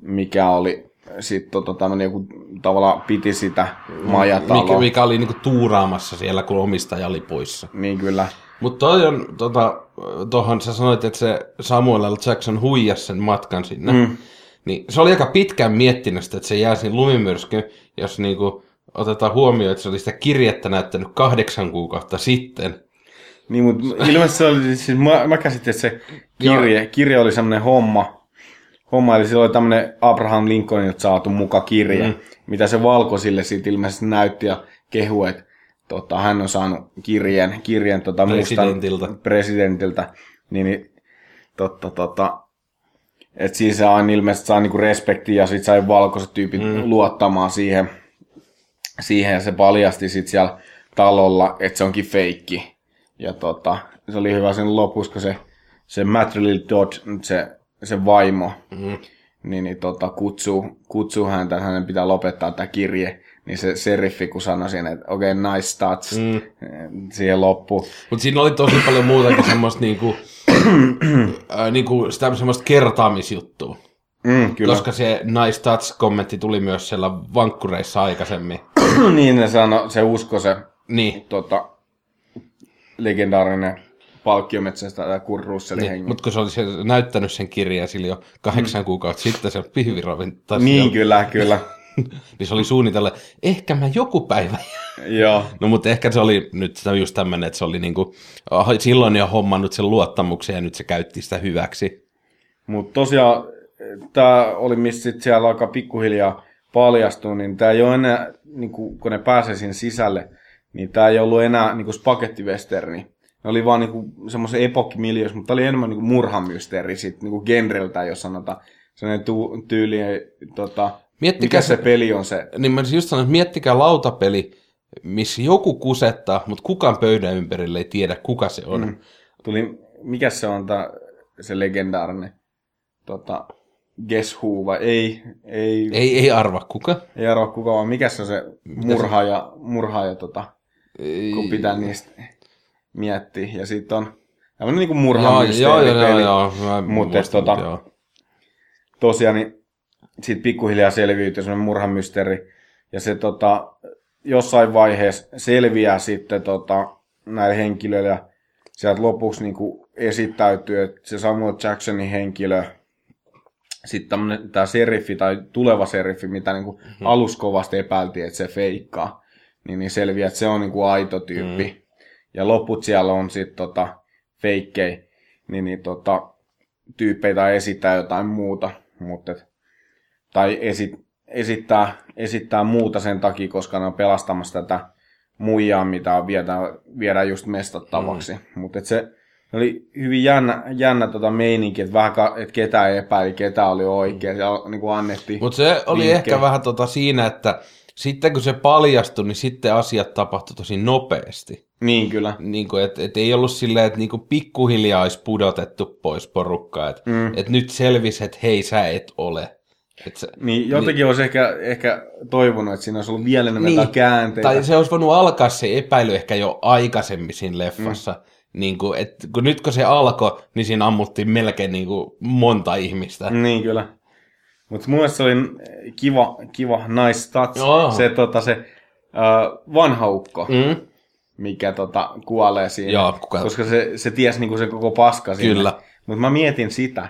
Speaker 3: mikä oli sitten tota, tämmöinen joku tavallaan piti sitä majataloa.
Speaker 4: Mikä, mikä oli niinku tuuraamassa siellä, kun omistaja oli poissa.
Speaker 3: Niin kyllä.
Speaker 4: Mutta toi on, tota, tohon sä sanoit, että se Samuel L. Jackson huijasi sen matkan sinne. Mm. Niin se oli aika pitkään miettinyt sitä, että se jää sinne lumimyrskyyn, jos niinku otetaan huomioon, että se oli sitä kirjettä näyttänyt kahdeksan kuukautta sitten.
Speaker 3: Niin, mutta ilmeisesti se oli, siis mä, mä käsitin, että se kirje, kirje oli semmoinen homma, homma, eli sillä oli tämmöinen Abraham Lincolnilta saatu muka kirje, mm. mitä se valkoisille sitten ilmeisesti näytti ja kehu, että tota, hän on saanut kirjeen, kirjeen tota,
Speaker 4: presidentiltä.
Speaker 3: Presidentiltä, niin, niin totta, tota, että siinä se aina ilmeisesti saa niinku respektiä ja sitten sai valkoiset tyypit mm. luottamaan siihen, siihen ja se paljasti sitten siellä talolla, että se onkin feikki. Ja tota, se oli hyvä sen lopussa, kun se, se Matrilil Dodd, se, se vaimo, mm. niin, niin tota, kutsuu, kutsuu häntä, että hänen pitää lopettaa tämä kirje. Niin se seriffi, kun sanoi siinä, että okei, okay, nice touch, mm. siihen loppu.
Speaker 4: Mutta siinä oli tosi paljon muutakin semmoista niinku, äh, niinku sitä semmoista kertaamisjuttua.
Speaker 3: Mm, kyllä.
Speaker 4: Koska se nice touch-kommentti tuli myös siellä vankkureissa aikaisemmin. [clears throat]
Speaker 3: niin ne sano, se usko se
Speaker 4: niin.
Speaker 3: tota, legendaarinen palkkiometsästä tai Kurt Russellin
Speaker 4: niin, Mutta kun se oli se, näyttänyt sen kirjeen sillä jo kahdeksan mm. kuukautta sitten, se pihviravin
Speaker 3: Niin, kyllä, kyllä. [laughs] [laughs]
Speaker 4: niin se oli suunnitella, ehkä mä joku päivä. [laughs]
Speaker 3: Joo.
Speaker 4: No mutta ehkä se oli nyt just tämmöinen, että se oli niinku, ah, silloin jo hommannut sen luottamuksen ja nyt se käytti sitä hyväksi.
Speaker 3: Mutta tosiaan tämä oli missä siellä aika pikkuhiljaa paljastui, niin tämä ei ole enää, niin kun ne pääsee sinne sisälle, niin tämä ei ollut enää niin spagettivesterni. Ne oli vaan niin semmoisen epokkimiljössä, mutta oli enemmän niin murhamysteeri sitten niin genreltä, jos sanotaan. Sellainen tu- tyyli, tota, mikä se peli on se.
Speaker 4: Niin mä just sanoin, että miettikää lautapeli, missä joku kusettaa, mutta kukaan pöydän ympärille ei tiedä, kuka se on. Mm.
Speaker 3: Tuli, mikä se on ta, se legendaarinen tota, Guess Who, vai ei, ei,
Speaker 4: ei, ei arva kuka.
Speaker 3: Ei arva kuka, vaan mikä se on se murhaaja, murhaaja tota, ei, kun pitää niistä miettiä. Ja sitten on tämmöinen niinku murhamysteeri
Speaker 4: joo, joo, joo, joo, joo,
Speaker 3: Mutta tota, tosiaan niin sitten pikkuhiljaa selviytyy semmoinen murhamysteeri. Ja se tota, jossain vaiheessa selviää sitten tota, näille henkilöille ja sieltä lopuksi niin kuin esittäytyy, että se Samuel Jacksonin henkilö, sitten tämä seriffi tai tuleva seriffi, mitä niin kuin mm-hmm. alus kovasti epäiltiin, että se feikkaa, niin, niin selviää, että se on niin kuin aito tyyppi. Mm. Ja loput siellä on sitten tota, feikkejä, niin, niin tota, tyyppejä tai esittää jotain muuta, mutta tai esit, esittää, esittää muuta sen takia, koska ne on pelastamassa tätä muijaa, mitä on viedä, viedä just mestattavaksi. Mm. Mutta se oli hyvin jännä, jännä tota meininki, että vähän että ketä epäili, ketä oli oikein. Ja niin kuin annettiin
Speaker 4: Mutta se oli vinkkejä. ehkä vähän tota siinä, että sitten kun se paljastui, niin sitten asiat tapahtui tosi nopeasti.
Speaker 3: Niin kyllä.
Speaker 4: Niin kuin, et, et ei ollut silleen, että niin kuin pikkuhiljaa olisi pudotettu pois porukkaa. Että mm. et nyt selvisi, että hei, sä et ole. Et se,
Speaker 3: Niin jotenkin niin. olisi ehkä, ehkä toivonut, että siinä olisi ollut vielä enemmän niin. käänteitä.
Speaker 4: Tai se olisi voinut alkaa se epäily ehkä jo aikaisemmin siinä leffassa. Mm. Niin kuin, et, kun nyt kun se alkoi, niin siinä ammuttiin melkein niin kuin monta ihmistä.
Speaker 3: Niin kyllä. Mutta mun mielestä se oli kiva, kiva nice touch.
Speaker 4: Joo.
Speaker 3: Se, tota, se uh, vanha ukko,
Speaker 4: Mm?
Speaker 3: mikä tota, kuolee siinä.
Speaker 4: Joo, kuka-
Speaker 3: Koska se, se tiesi niinku sen koko paska siinä.
Speaker 4: Kyllä.
Speaker 3: Mutta mä mietin sitä,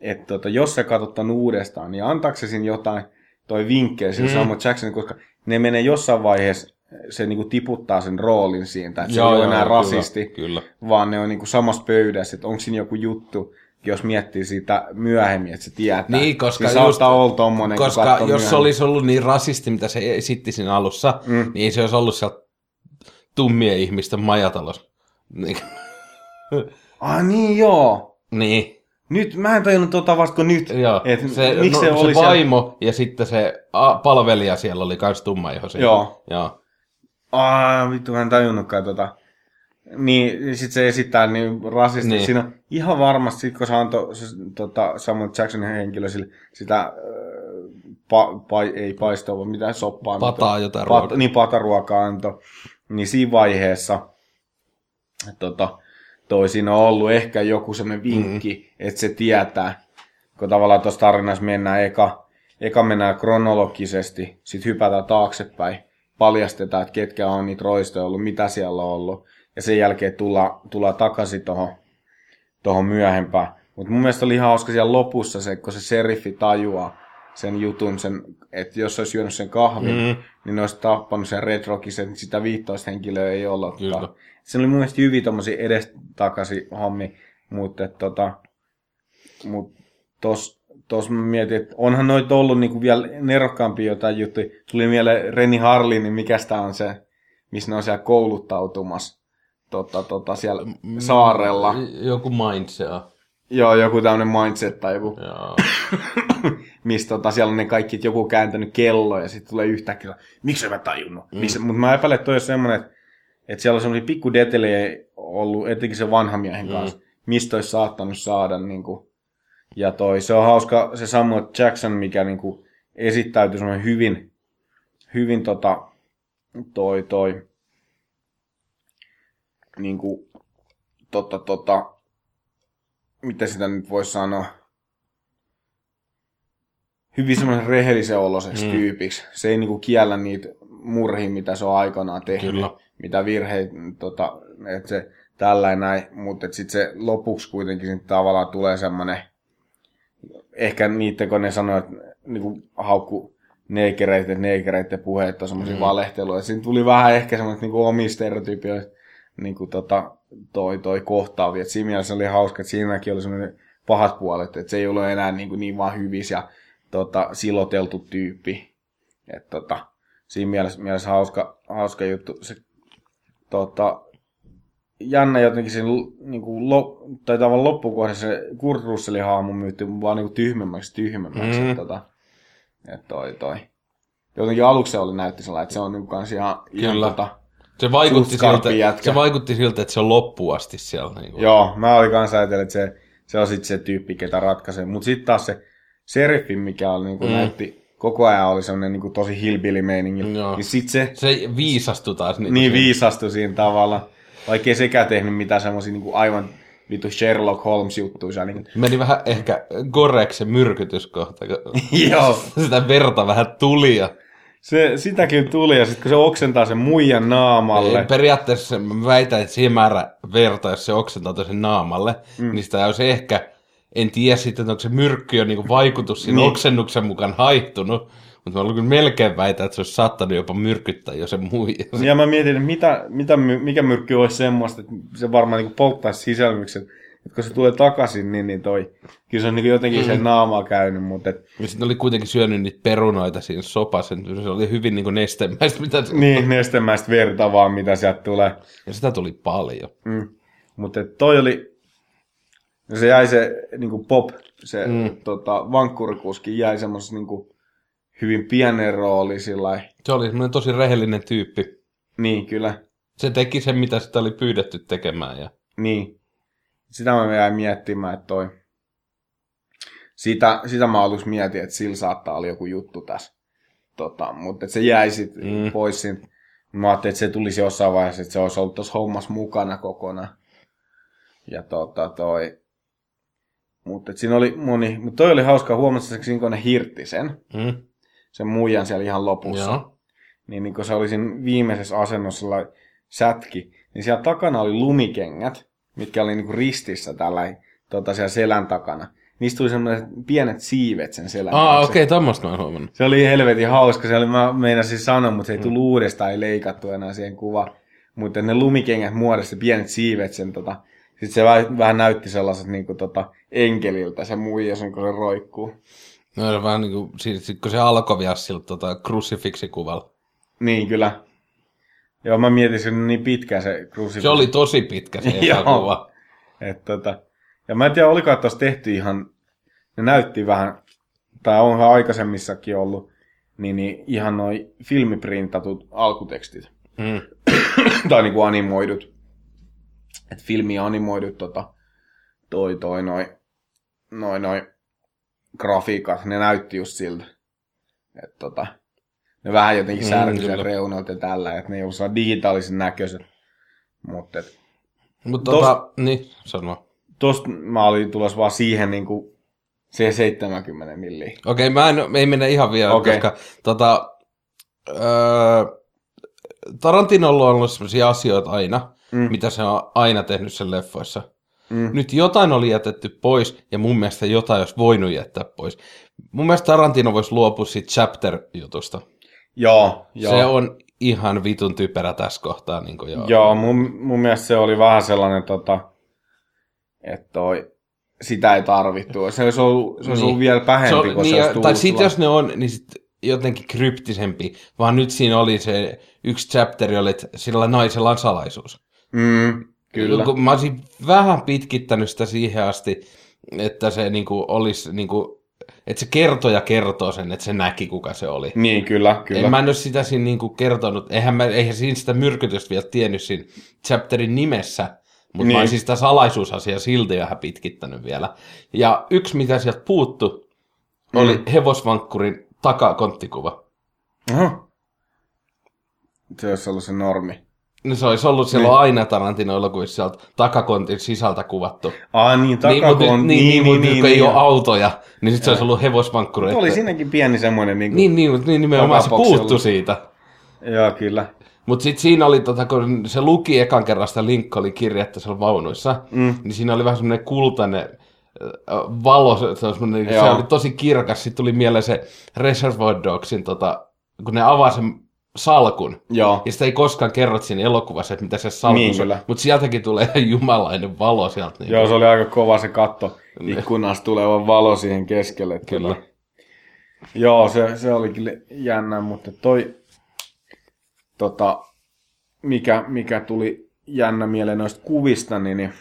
Speaker 3: että tota, jos sä katsot uudestaan, niin antaako se siinä jotain toi vinkkejä sille mm. Samuel Jacksonille, koska ne menee jossain vaiheessa, se niinku tiputtaa sen roolin siitä, että se ei ole enää
Speaker 4: kyllä,
Speaker 3: rasisti,
Speaker 4: Kyllä.
Speaker 3: vaan ne on niinku samassa pöydässä, että onko siinä joku juttu, jos miettii sitä myöhemmin, että se tietää.
Speaker 4: Niin, koska
Speaker 3: niin
Speaker 4: just-
Speaker 3: olla tommonen,
Speaker 4: Koska jos se
Speaker 3: myöhemmin.
Speaker 4: olisi ollut niin rasisti, mitä se esitti siinä alussa, mm. niin se olisi ollut sieltä tummien ihmisten majatalos. Niin.
Speaker 3: Ah niin joo.
Speaker 4: niin.
Speaker 3: Nyt, mä en tajunnut tota vasta kuin nyt.
Speaker 4: Joo,
Speaker 3: Et,
Speaker 4: se,
Speaker 3: miksi
Speaker 4: no,
Speaker 3: se, oli
Speaker 4: se vaimo ja sitten se a, palvelija siellä oli kans tummaihoisia.
Speaker 3: Joo.
Speaker 4: Joo.
Speaker 3: Aa, vittu, mä en tajunnutkaan tota. Niin, sit se esittää niin rasisti.
Speaker 4: Niin.
Speaker 3: Siinä on ihan varmasti, sit kun se antoi se, tota, Samuel Jacksonin henkilö sille, sitä, äh, pa, pa, ei paistoa, vaan mitään soppaa.
Speaker 4: Pataa
Speaker 3: mitä-
Speaker 4: jotain
Speaker 3: pat,
Speaker 4: ruokaa.
Speaker 3: Niin, pataruokaa antoi. Niin siinä vaiheessa tota, toi siinä on ollut ehkä joku semmoinen vinkki, mm. että se tietää, kun tavallaan tuossa tarinassa mennään eka, eka mennään kronologisesti, sitten hypätään taaksepäin, paljastetaan, että ketkä on niitä roistoja ollut, mitä siellä on ollut, ja sen jälkeen tullaan, tullaan takaisin tuohon tohon myöhempään. Mutta mun mielestä oli ihan hauska siellä lopussa se, kun se seriffi tajuaa sen jutun, sen, että jos olisi syönyt sen kahvin,
Speaker 4: Mm.
Speaker 3: niin ne olisi tappanut sen Red Rockisen, että sitä 15 henkilöä ei ole.
Speaker 4: Kyllä.
Speaker 3: Se oli mun mielestä hyvin tommosia edestakaisin hommi, mutta tota, mut tos, tos mä mietin, että onhan noita ollut niinku vielä nerokkaampia jotain juttuja. Tuli mieleen Reni Harlin, niin mikä tää on se, missä ne on siellä kouluttautumassa tota, tota, siellä saarella.
Speaker 4: Joku mindset.
Speaker 3: Joo, joku tämmönen mindset tai joku,
Speaker 4: Joo. [coughs]
Speaker 3: missä tota, siellä on ne kaikki, että joku kääntänyt kello ja sitten tulee yhtäkkiä, miksi mä tajunnut? Mm. Mutta mä epäilen, että toi on semmoinen, että, että siellä on semmoisia pikku detelejä ollut, etenkin se vanha miehen kanssa, mm. mistä olisi saattanut saada. Niin kuin, ja toi, se on hauska, se Samuel Jackson, mikä niin kuin, esittäytyi semmoinen hyvin, hyvin tota, toi, toi, niin kuin, tota, tota, mitä sitä nyt voisi sanoa, hyvin semmoinen rehellisen oloseksi mm. tyypiksi. Se ei niinku kiellä niitä murhia, mitä se on aikanaan tehnyt,
Speaker 4: Kyllä.
Speaker 3: Mitä virheitä, tota, että se tällainen näin, mutta sitten se lopuksi kuitenkin sit tavallaan tulee semmoinen, ehkä niitä, kun ne sanoo, että niinku haukku neikereiden, neikereiden puheet on semmoisia mm. valehteluja. Siinä tuli vähän ehkä semmoista niinku omia stereotypioita niinku tota, toi, toi kohtaavia. Et siinä mielessä oli hauska, että siinäkin oli semmoinen pahat puolet, että se ei ollut enää niin, kuin niin vaan hyvis ja tota, siloteltu tyyppi. Et, tota, siinä mielessä, mielessä hauska, hauska juttu. Se, tota, jännä jotenkin siinä niin kuin, lo, tai tavallaan loppukohdassa se Kurt Russellin haamu myytti vaan niin kuin tyhmemmäksi tyhmemmäksi.
Speaker 4: Mm.
Speaker 3: Et, tota, et toi, toi. Jotenkin aluksi se oli näytti sellainen, että se on niin kans ihan, ihan
Speaker 4: Kyllä.
Speaker 3: tota,
Speaker 4: Se vaikutti, siltä,
Speaker 3: jätkä.
Speaker 4: se vaikutti siltä, että se on loppuun asti siellä. Niin kuin.
Speaker 3: Joo, mä olin kanssa ajatellut, että se, se on sitten se tyyppi, ketä ratkaisee. Mutta sitten taas se seriffi, mikä oli, niin
Speaker 4: Mm.
Speaker 3: näytti, koko ajan oli semmoinen niin tosi hillbilly meiningi.
Speaker 4: Joo.
Speaker 3: Niin sitten se
Speaker 4: Se viisastui taas. Niin,
Speaker 3: niin
Speaker 4: kuin siinä.
Speaker 3: viisastui siinä tavalla. Vaikka ei sekään tehnyt mitään semmoisia niin aivan vittu Sherlock Holmes-juttuja. Niin,
Speaker 4: Meni vähän ehkä goreksi se myrkytyskohta, kun [laughs]
Speaker 3: joo, [laughs]
Speaker 4: sitä verta vähän tuli. Ja
Speaker 3: se, sitäkin tuli ja sitten kun se oksentaa sen muijan naamalle.
Speaker 4: periaatteessa mä väitän, että siihen määrä verta, jos se oksentaa sen naamalle, mm. niin sitä olisi ehkä, en tiedä sitten, että onko se myrkky jo niinku vaikutus siinä
Speaker 3: Niin.
Speaker 4: oksennuksen mukaan haittunut, mutta mä kyllä melkein väitän, että se olisi saattanut jopa myrkyttää jo sen muijan.
Speaker 3: Ja mä mietin, että mitä, mitä, mikä myrkky olisi semmoista, että se varmaan niin polttaisi sisälmyksen. Että kun se tulee takaisin, niin, niin toi, kyllä se on niin jotenkin mm. sen naamaa käynyt, mutta et,
Speaker 4: Ja sitten oli kuitenkin syönyt niitä perunoita siinä sopassa, niin se oli hyvin niin nestemäistä, mitä se...
Speaker 3: niin nestemäistä verta vaan, mitä sieltä tulee.
Speaker 4: Ja sitä tuli paljon.
Speaker 3: Mm. Mutta toi oli, se jäi se niin pop, se mm. tota, vankkurikuski jäi semmoisessa niin hyvin pienen rooli sillä.
Speaker 4: Se oli semmoinen tosi rehellinen tyyppi.
Speaker 3: Niin, kyllä.
Speaker 4: Se teki sen, mitä sitä oli pyydetty tekemään. Ja...
Speaker 3: Niin. Sitä mä jäin miettimään, että toi... Sitä, sitä mä aluksi mietin, että sillä saattaa olla joku juttu tässä. Tota, mutta se jäi sit
Speaker 4: Mm.
Speaker 3: pois siitä. Mä ajattelin, että se tulisi jossain vaiheessa, että se olisi ollut tuossa hommassa mukana kokonaan. Ja tota toi... Mutta siinä oli moni... Mutta toi oli hauska huomata, että ne hirtti sen,
Speaker 4: Mm.
Speaker 3: sen muijan siellä ihan lopussa.
Speaker 4: Joo.
Speaker 3: Niin, niin kun se oli siinä viimeisessä asennossa sätki, niin siellä takana oli lumikengät, mitkä oli niinku ristissä tällä tota, siellä selän takana. Niistä tuli semmoiset pienet siivet sen selän
Speaker 4: Aa, okei, okay, tommoista mä oon huomannut.
Speaker 3: Se oli helvetin hauska. Se oli, mä meinasin sanoa, mutta se ei tullut uudestaan, ei leikattu enää siihen kuvaan. Mutta ne lumikengät muodosti pienet siivet sen tota. Sitten se vähän, vähän näytti sellaiset niinku tota, enkeliltä se muija sen, kun se roikkuu.
Speaker 4: No se vähän niin kuin, siis, kun se alkoi vielä sillä tota, krusifiksikuvalla.
Speaker 3: Niin, kyllä. Joo, mä mietin sen niin pitkään se krusifiks.
Speaker 4: Se oli tosi pitkä se [laughs] kuva.
Speaker 3: Et tota, ja mä en tiedä, oliko tuossa tehty ihan, ne näytti vähän, tai onhan aikaisemmissakin ollut, niin, niin ihan noin filmiprintatut alkutekstit.
Speaker 4: Mm. [coughs]
Speaker 3: tai niinku animoidut. Et filmi animoidut tota, toi toi noin noi, noi grafiikat, ne näytti just siltä. Et tota, ne vähän jotenkin
Speaker 4: Mm,
Speaker 3: särkyi sen reunalta ja tällä, että ne ei ollut digitaalisen näköiset. Mutta Tos-
Speaker 4: tota, niin, sano.
Speaker 3: tosta mä olin tulossa vaan siihen niinku se 70 milliä.
Speaker 4: Okei, mä en, ei mennä ihan vielä, okay. koska tota, öö, Tarantinolla on ollut sellaisia asioita aina,
Speaker 3: Mm.
Speaker 4: mitä se on aina tehnyt sen leffoissa.
Speaker 3: Mm.
Speaker 4: Nyt jotain oli jätetty pois, ja mun mielestä jotain olisi voinut jättää pois. Mun mielestä Tarantino voisi luopua siitä chapter-jutusta.
Speaker 3: Joo, joo.
Speaker 4: Se on ihan vitun typerä tässä kohtaa. Niin kuin joo.
Speaker 3: Joo, mun, mun mielestä se oli vähän sellainen, tota, että toi, sitä ei tarvittu. Se olisi ollut, se olisi
Speaker 4: Niin.
Speaker 3: ollut vielä
Speaker 4: Se
Speaker 3: pähempi,
Speaker 4: on,
Speaker 3: kun
Speaker 4: niin,
Speaker 3: se olisi
Speaker 4: tai sitten jos ne on, niin sit jotenkin kryptisempi. Vaan nyt siinä oli se yksi chapteri, oli, että sillä naisella on salaisuus.
Speaker 3: Mm, kyllä.
Speaker 4: Kun mä olisin vähän pitkittänyt sitä siihen asti, että se niinku olisi, niinku, että se kertoja kertoo sen, että se näki, kuka se oli.
Speaker 3: Niin, kyllä, kyllä.
Speaker 4: En mä en ole sitä siinä niinku kertonut, eihän, mä, eihän siinä sitä myrkytystä vielä tiennyt siinä chapterin nimessä, mutta niin.
Speaker 3: Niin.
Speaker 4: mä olisin sitä salaisuusasiaa silti vähän pitkittänyt vielä. Ja yksi, mitä sieltä puuttu, oli
Speaker 3: Mm.
Speaker 4: hevosvankkurin takakonttikuva.
Speaker 3: Aha. Se olisi ollut se normi.
Speaker 4: No se olisi ollut silloin aina Tarantino-elokuvissa sieltä takakontin sisältä kuvattu.
Speaker 3: Ah, niin,
Speaker 4: Niin,
Speaker 3: takakon...
Speaker 4: mutta nyt, niin, niin, niin, niin, kun ei ole autoja, niin sitten se olisi ollut hevosvankkuri.
Speaker 3: Mutta oli siinäkin pieni semmoinen... Niin, kuin...
Speaker 4: Niin, niin, mutta niin nimenomaan se puuttu siitä.
Speaker 3: Joo, kyllä.
Speaker 4: Mutta sitten siinä oli, tota, kun se luki ekan kerran sitä Lincolnin kirjettä siellä vaunuissa,
Speaker 3: Mm.
Speaker 4: niin siinä oli vähän semmoinen kultainen valo, se, se, oli tosi kirkas. Sitten tuli mieleen se Reservoir Dogsin, tota, kun ne avaa sen salkun.
Speaker 3: Joo.
Speaker 4: Ja sitä ei koskaan kerrot siinä elokuvassa, että mitä se salkussa
Speaker 3: Niin,
Speaker 4: on.
Speaker 3: kyllä.
Speaker 4: Mutta sieltäkin tulee [laughs] jumalainen valo sieltä. Niin
Speaker 3: Joo, se oli aika kova se katto. Ikkunasta tuleva valo siihen keskelle.
Speaker 4: Kyllä.
Speaker 3: Tota. Joo, se, se oli kyllä jännä, mutta toi, tota, mikä, mikä tuli jännä mieleen noista kuvista, niin, niin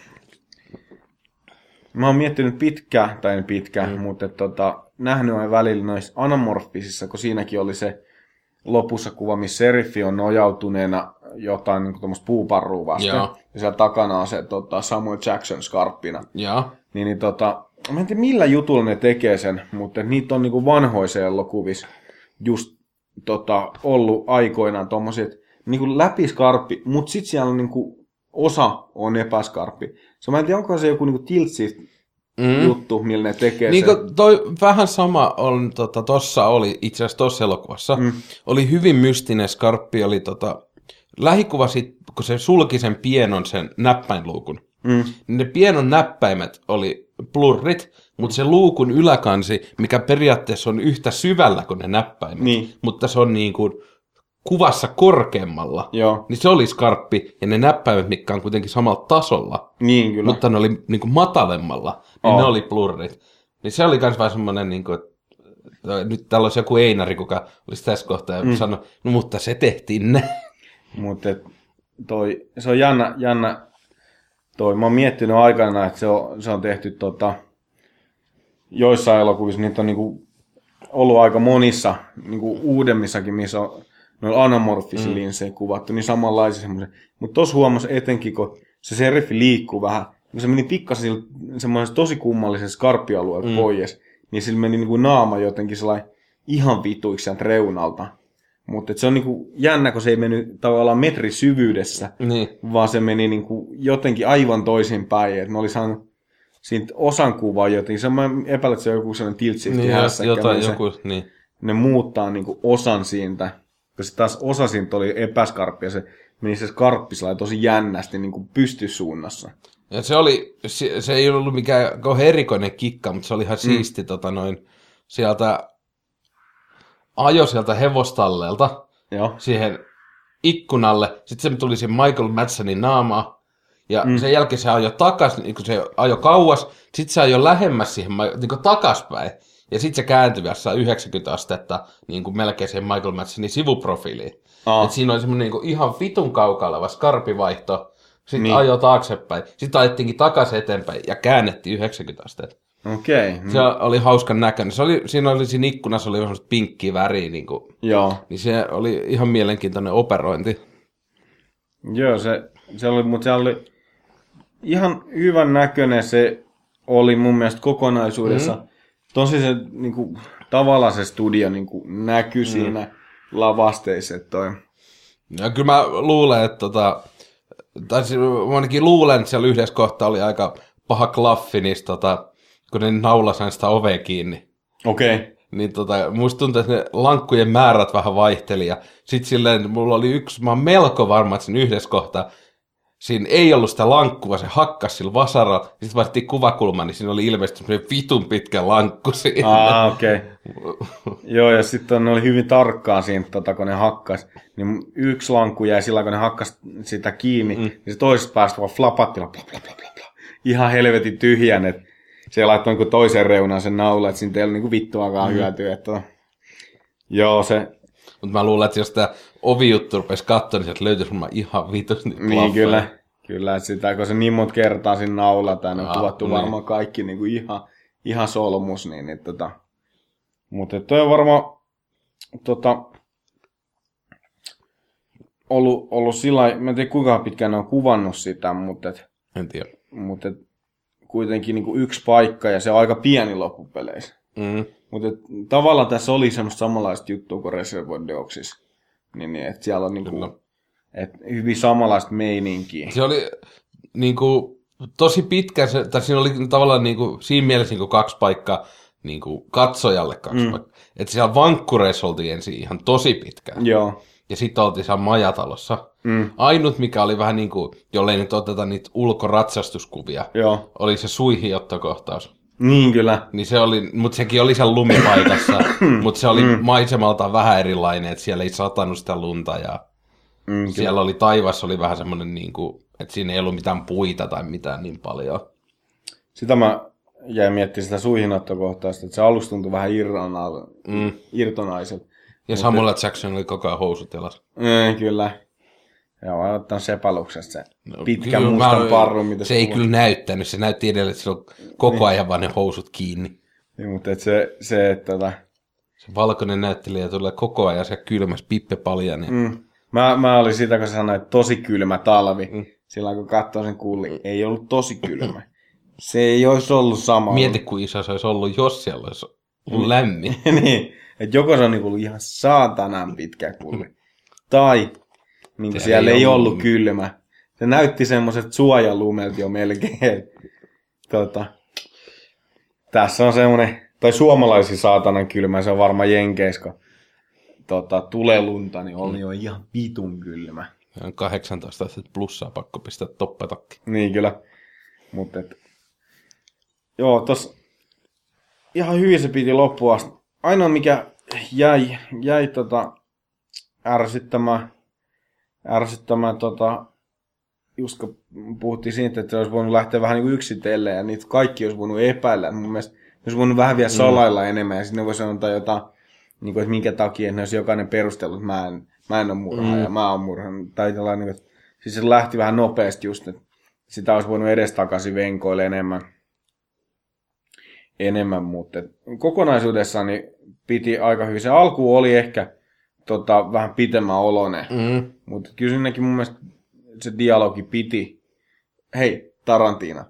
Speaker 3: mä oon miettinyt pitkään, tai en pitkään, mm. mutta tota, nähnyt aina välillä noissa anamorfisissa, kun siinäkin oli se lopussa kuva, missä seriffi on nojautuneena jotain niin tuommoista puuparrua vasten.
Speaker 4: Joo.
Speaker 3: Ja siellä takana on se tota, Samuel Jackson skarppina.
Speaker 4: Joo.
Speaker 3: Niin, niin tota, mä en tiedä millä jutulla ne tekee sen, mutta niitä on niinku vanhoissa elokuvissa just tota, ollut aikoinaan tommosia, että niinku läpiskarppi, mutta sit siellä on niinku osa on epäskarppi. Se mä en tiedä, onko se joku niinku tiltsi
Speaker 4: Mm.
Speaker 3: juttu, millä ne tekee
Speaker 4: Niin
Speaker 3: sen.
Speaker 4: toi vähän sama on, tota, tossa oli, itse asiassa tossa elokuvassa, mm. oli hyvin mystinen skarppi, oli tota, lähikuva sit, kun se sulki sen pienon sen näppäinluukun,
Speaker 3: Mm.
Speaker 4: niin ne pienon näppäimet oli blurrit, mutta se luukun yläkansi, mikä periaatteessa on yhtä syvällä kuin ne näppäimet,
Speaker 3: Niin.
Speaker 4: mutta se on niin kuin kuvassa korkeammalla,
Speaker 3: Joo,
Speaker 4: niin se oli skarppi, ja ne näppäimet, mitkä on kuitenkin samalla tasolla,
Speaker 3: niin kyllä.
Speaker 4: mutta ne oli niin kuin matalemmalla, niin
Speaker 3: Oo.
Speaker 4: ne oli blurrit. Niin se oli myös vähän semmoinen, niin kuin, että nyt täällä olisi joku Einari, kuka olisi tässä kohtaa ja mm. sanoi, no mutta se tehtiin näin.
Speaker 3: Mutta toi, se on jännä, jännä toi. Mä oon miettinyt aikana, että se on, se on tehty tota, joissain elokuvissa, niitä on niinku ollut aika monissa niin kuin uudemmissakin, missä on noilla anamorfisilla mm. linsseillä kuvattu, niin samanlaisia semmoisia. Mutta tuossa huomasi etenkin, kun se seriffi liikkuu vähän, kun se meni pikkasen semmoisessa tosi kummallisessa skarppialueella mm. pois, niin sillä meni niin kuin naama jotenkin sellainen ihan vituiksi sieltä reunalta. Mutta se on niinku jännä, kun se ei mennyt tavallaan metri syvyydessä,
Speaker 4: Niin.
Speaker 3: vaan se meni niinku jotenkin aivan toisinpäin. Että ne oli saanut siitä osan kuvaa jotenkin. Se mä epäilen, että se on joku sellainen tiltsifti
Speaker 4: Niin, jotain,
Speaker 3: niin se,
Speaker 4: joku, niin.
Speaker 3: ne muuttaa niinku osan siitä. Koska taas osa siitä oli epäskarppi ja se meni se skarppi tosi jännästi niinku pystysuunnassa.
Speaker 4: Ja se oli, se, se ei ollut mikään kauhean erikoinen kikka, mutta se oli ihan
Speaker 3: Mm.
Speaker 4: siisti tota noin, sieltä, ajo sieltä hevostallelta
Speaker 3: Joo.
Speaker 4: siihen ikkunalle, sitten se tuli siihen Michael Madsenin naamaa, ja mm. sen jälkeen se ajoi takas, niin kun se ajoi kauas, sitten se ajoi lähemmäs siihen niin kuin takaspäin, ja sitten se kääntyi vielä 90 astetta niin kuin melkein siihen Michael Madsenin sivuprofiiliin.
Speaker 3: Aa.
Speaker 4: Et siinä oli semmoinen niin kuin ihan vitun kaukaa oleva skarpivaihto, sitten
Speaker 3: Niin.
Speaker 4: ajoi taaksepäin, sitten ajettiinkin takaisin eteenpäin ja käännettiin 90 astetta.
Speaker 3: Okei. Okay.
Speaker 4: Se oli hauskan näköinen. Se oli, siinä oli siinä ikkunassa oli vähän pinkkiä väriä, niin, kuin,
Speaker 3: Joo.
Speaker 4: niin se oli ihan mielenkiintoinen operointi.
Speaker 3: Joo, se, se oli, mutta se oli ihan hyvän näköinen se oli mun mielestä kokonaisuudessa. Mm. Tosi se niin kuin, tavallaan se studio niin kuin, näkyi mm. siinä lavasteissa, että toi.
Speaker 4: Ja kyllä mä luulen, että tota, tai siis mä ainakin luulen, että siellä yhdessä kohtaa oli aika paha klaffi niistä, tota, kun ne naulasi sitä ovea kiinni.
Speaker 3: Okei. Okay.
Speaker 4: Niin tota, musta tuntuu, että ne lankkujen määrät vähän vaihteli ja sit silleen, mulla oli yksi, mä oon melko varma, että siinä yhdessä kohtaa siinä ei ollut sitä lankkua, se hakkas sillä vasaralla, sitten vaihdettiin kuvakulma, niin siinä oli ilmeisesti semmoinen vitun pitkä lankku siinä.
Speaker 3: Ah, okei. Okay. Joo, ja sitten ne oli hyvin tarkkaan siinä, tota, kun ne hakkas. Niin yksi lankku jäi sillä, kun ne hakkas sitä kiinni, mm. niin se toisesta päästä vaan flapatti, bla, bla, bla, bla, bla. ihan helvetin tyhjän, että se laittoi niin toiseen reunaan sen naulan, että siitä ei ollut niin vittuakaan mm. hyötyä. Että... Joo, se,
Speaker 4: Mutta mä luulen, että jos tämä ovijuttu rupesi katsoa, niin sieltä löytyisi varmaan ihan vitus niitä
Speaker 3: Niin, kyllä. Kyllä, sitä, kun se niin monta kertaa siinä naulataan, ne on
Speaker 4: Ah,
Speaker 3: kuvattu
Speaker 4: niin.
Speaker 3: varmaan kaikki niin kuin ihan, ihan solmus, niin, niin tota. Mutta toi on varmaan tota, ollut, ollut sillä mä en tiedä kuinka pitkään ne on kuvannut sitä, mutta, et,
Speaker 4: En tiedä.
Speaker 3: mutta et, kuitenkin niin kuin yksi paikka ja se on aika pieni loppupeleissä.
Speaker 4: Mm.
Speaker 3: Mutta tavallaan tässä oli semmoista samanlaista juttua kuin Reservoir. Niin, niin että siellä on niin kuin, et, hyvin samanlaista meininkiä.
Speaker 4: Se oli niin kuin, tosi pitkä, se, tai siinä oli tavallaan niin kuin, siinä mielessä niin kuin kaksi paikkaa niin kuin katsojalle kaksi mm. paikkaa. Että siellä vankkureissa oltiin ensin ihan tosi pitkään.
Speaker 3: Joo.
Speaker 4: Ja sitten oltiin siellä majatalossa.
Speaker 3: Mm.
Speaker 4: Ainut, mikä oli vähän niin kuin, jollei nyt oteta niitä ulkoratsastuskuvia,
Speaker 3: Joo.
Speaker 4: oli se suihiottokohtaus.
Speaker 3: Niin kyllä.
Speaker 4: Niin se oli, mutta sekin oli siellä lumipaikassa, [coughs] mutta se oli mm. maisemaltaan vähän erilainen, että siellä ei satanut sitä lunta ja
Speaker 3: Mm, kyllä.
Speaker 4: siellä oli taivas, oli vähän semmoinen niin kuin, että siinä ei ollut mitään puita tai mitään niin paljon.
Speaker 3: Sitä mä jäin miettimään sitä suihinottokohtausta, että se alus tuntui vähän irrona,
Speaker 4: Mm.
Speaker 3: irtonaiselta.
Speaker 4: Ja Samuel Jackson oli koko ajan housut jalassa.
Speaker 3: Mm, kyllä. Joo, mä ottanut sepaluksesta sen
Speaker 4: No,
Speaker 3: pitkän
Speaker 4: kyllä
Speaker 3: mustan
Speaker 4: mä-
Speaker 3: parrun, mitä
Speaker 4: Se ei kyllä näyttänyt, se näytti edelleen, että sillä on koko ajan vaan ne housut kiinni.
Speaker 3: Niin, mutta et se, se että tota,
Speaker 4: Se valkoinen näyttelijä tulee koko ajan se kylmäs pippe paljon. Ja...
Speaker 3: mm, mä, mä olin sitä, kun sä sanoit, että tosi kylmä talvi. Mm. Silloin kun katsoin sen kuulin, ei ollut tosi kylmä. Se ei olisi ollut sama.
Speaker 4: Mieti, kuin iso se olisi ollut, jos siellä olisi ollut lämmin. [laughs]
Speaker 3: niin, että joko se on niin ihan saatanan pitkä kulli, tai niin
Speaker 4: Se
Speaker 3: siellä
Speaker 4: ei
Speaker 3: ei,
Speaker 4: ollut.
Speaker 3: ollut kylmä. Se näytti semmoiset suojalumet jo melkein. [laughs] tota, tässä on semmoinen, tai suomalaisi saatanan kylmä, se on varmaan Jenkeissä, kun tota, tulee lunta, niin oli jo ihan vitun kylmä.
Speaker 4: On 18 astetta plussaa pakko pistää toppetakki.
Speaker 3: Niin kyllä. Mutta et, joo, tos ihan hyvin se piti loppua asti. Ainoa mikä jäi, jäi tota, ärsyttämään, ärsyttämään tota, just kun puhuttiin siitä, että se olisi voinut lähteä vähän niin yksitellen ja niitä kaikki olisi voinut epäillä. Mun mielestä olisi voinut vähän vielä salailla mm. enemmän ja sitten ne voisi sanoa jotain, niin kuin, että minkä takia, että ne olisi jokainen perustellut, että mä en, mä en ole murhaa mm. ja mä oon murhan. Tai tällainen, niin kuin, että siis se lähti vähän nopeasti just, että sitä olisi voinut edestakaisin venkoilla enemmän. enemmän, mutta kokonaisuudessaan niin piti aika hyvin. Se alku oli ehkä tota, vähän pitemmän oloinen,
Speaker 4: Mm.
Speaker 3: mutta kyllä siinäkin mun mielestä se dialogi piti. Hei, Tarantina,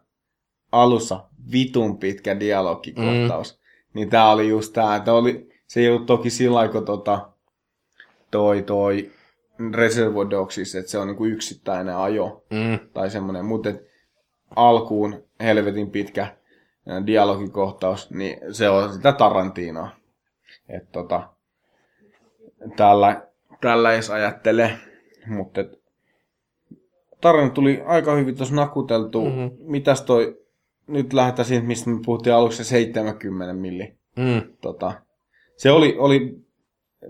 Speaker 3: alussa vitun pitkä dialogikohtaus. Mm. Niin tää oli just tää, että oli, se ei ollut toki sillä kun tota, toi, toi Reservoir Dogsissa, että se on niinku yksittäinen ajo
Speaker 4: Mm.
Speaker 3: tai semmoinen, mutta alkuun helvetin pitkä ää, dialogikohtaus, niin se on sitä Tarantinoa. Et tota, tällä, tällä edes ajattele, mutta tarina tuli aika hyvin tuossa nakuteltu.
Speaker 4: Mhm.
Speaker 3: Mm-hmm. Mitäs toi, nyt lähdetään siitä, mistä me puhuttiin aluksi, se 70 milli.
Speaker 4: Mm.
Speaker 3: Tota, se oli, oli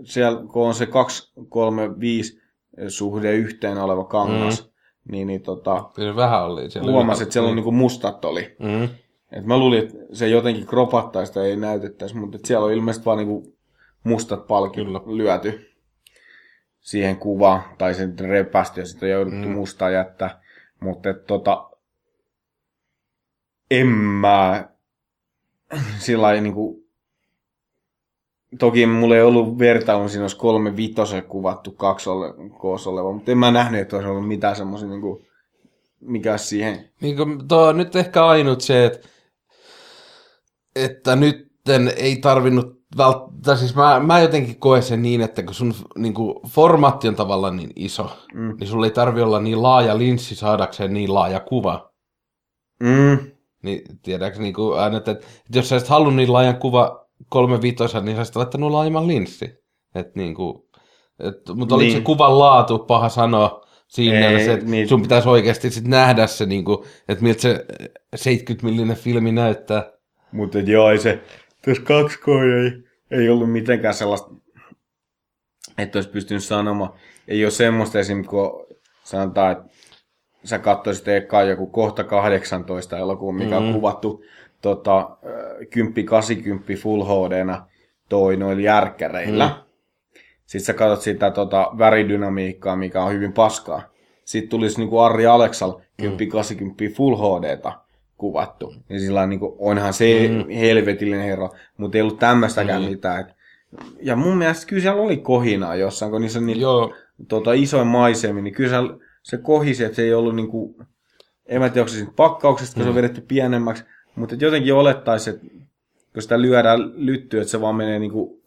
Speaker 3: siellä, kun on se 235 suhde yhteen oleva kangas, mm. niin, niin tota,
Speaker 4: Kyllä vähän oli siellä.
Speaker 3: huomasin, että siellä on niinku mustat oli.
Speaker 4: Mm.
Speaker 3: Et mä luulin, että se jotenkin kropattaisi tai ei näytettäisi, mutta siellä on ilmeisesti vaan niinku mustat palkit
Speaker 4: Kyllä.
Speaker 3: lyöty siihen kuvaan, tai sen repästy ja sitten on jouduttu mm. mustaa jättää. Mutta tota, en mä [clears throat] sillä lailla niinku, toki mulla ei ollut vertailun, siinä olisi kolme vitosen kuvattu kaksi ole, koossa oleva, mutta en mä nähnyt, että olisi ollut mitään semmoisia niinku, mikä olisi siihen
Speaker 4: Niin kuin, tuo on nyt ehkä ainut se, että, että nyt ei tarvinnut välttämättä, siis mä, mä jotenkin koen sen niin, että kun sun niin kuin, formaatti on tavallaan niin iso, mm. niin sulla ei tarvi olla niin laaja linssi saadakseen niin laaja kuva.
Speaker 3: Mm.
Speaker 4: Niin tiedätkö niin kuin aina, että, että jos sä olisit halunnut niin laajan kuva kolme vitosen, niin sä olisit laittanut laajemman linssi. Et, niin kuin, et, mutta oliko
Speaker 3: Niin.
Speaker 4: se kuvan laatu paha sanoa siinä,
Speaker 3: Ei,
Speaker 4: mielessä, että
Speaker 3: niin.
Speaker 4: sun pitäisi oikeasti sit nähdä se, niin kuin, että miltä se 70-millinen filmi näyttää.
Speaker 3: Mutta joo, ei se, tässä 2K ei, ei ollut mitenkään sellaista, että olisi pystynyt sanomaan. Ei ole semmoista esim. kun sanotaan, että sä katsoisit ekaan joku kohta 18 elokuun, mikä mm. on kuvattu tota, 10-80 Full HDna toi noilla järkkäreillä. Mm. Sitten sä katsot sitä tota, väridynamiikkaa, mikä on hyvin paskaa. Sitten tulisi niinku Arri Aleksal 10-80 Full HDta kuvattu. Niin sillä on niinku, onhan se mm. helvetillinen herra, mutta ei ollut tämmöistäkään mm. mitään. Ja mun mielestä kyllä siellä oli kohinaa jossain, kun niissä on niin,
Speaker 4: Joo,
Speaker 3: tota, isoin maisemi, niin kyllä siellä se kohisi, että se ei ollut niinku, en mä tiedä, onko se pakkauksesta, kun mm. se on vedetty pienemmäksi, mutta jotenkin olettaisi, että kun sitä lyödään lyttyä, että se vaan menee niinku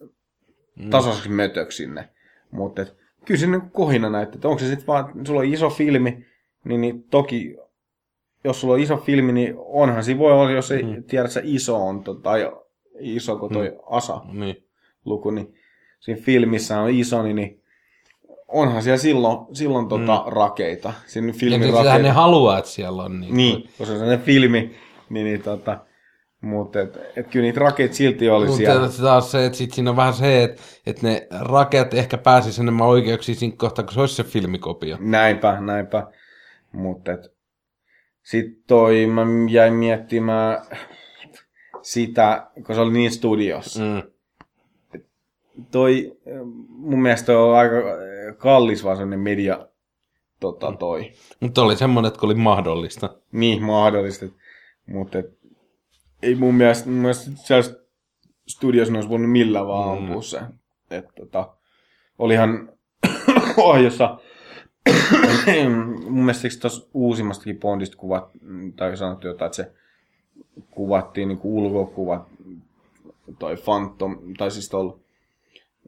Speaker 3: tasaiseksi mötöksi sinne. Mutta kyllä sinne kohina näyttää, että onko se sitten vaan, sulla on iso filmi, niin, niin toki, jos sulla on iso filmi, niin onhan siinä voi olla, jos ei mm. tiedä, että se iso on, tai iso kuin toi asa
Speaker 4: niin.
Speaker 3: luku, niin siinä filmissä on iso, niin, niin onhan siellä silloin, silloin tota mm. rakeita. Siinä
Speaker 4: Ja
Speaker 3: filmin
Speaker 4: niin sitähän
Speaker 3: rakeita.
Speaker 4: ne haluaa, että siellä on. Niin,
Speaker 3: Niin, koska se on sellainen filmi, niin, niin tota, mutta et, et kyllä niitä rakeita silti oli siellä.
Speaker 4: Mutta taas se, että sit siinä on vähän se, että, että ne rakeat ehkä pääsisi enemmän oikeuksiin siinä kohtaa, kun se olisi se filmikopio.
Speaker 3: Näinpä, näinpä. Mutta sitten toi, mä jäin miettimään sitä, kun se oli niin studiossa. Mm.
Speaker 4: Mm.
Speaker 3: Toi, mun mielestä on aika kallis vaan sellainen media tota, toi.
Speaker 4: Mutta oli semmoinen, että oli mahdollista.
Speaker 3: Niin mahdollista. Mutta et, ei mun mielestä, mun mielestä ne olisi voinut millään vaan ampua se. Et, tota, olihan [coughs] ohjossa, mun mielestä tuossa uusimmastakin Bondista kuvat, tai sanottu jotain, että se kuvattiin niin ulkokuvat, toi Phantom, tai siis tuolla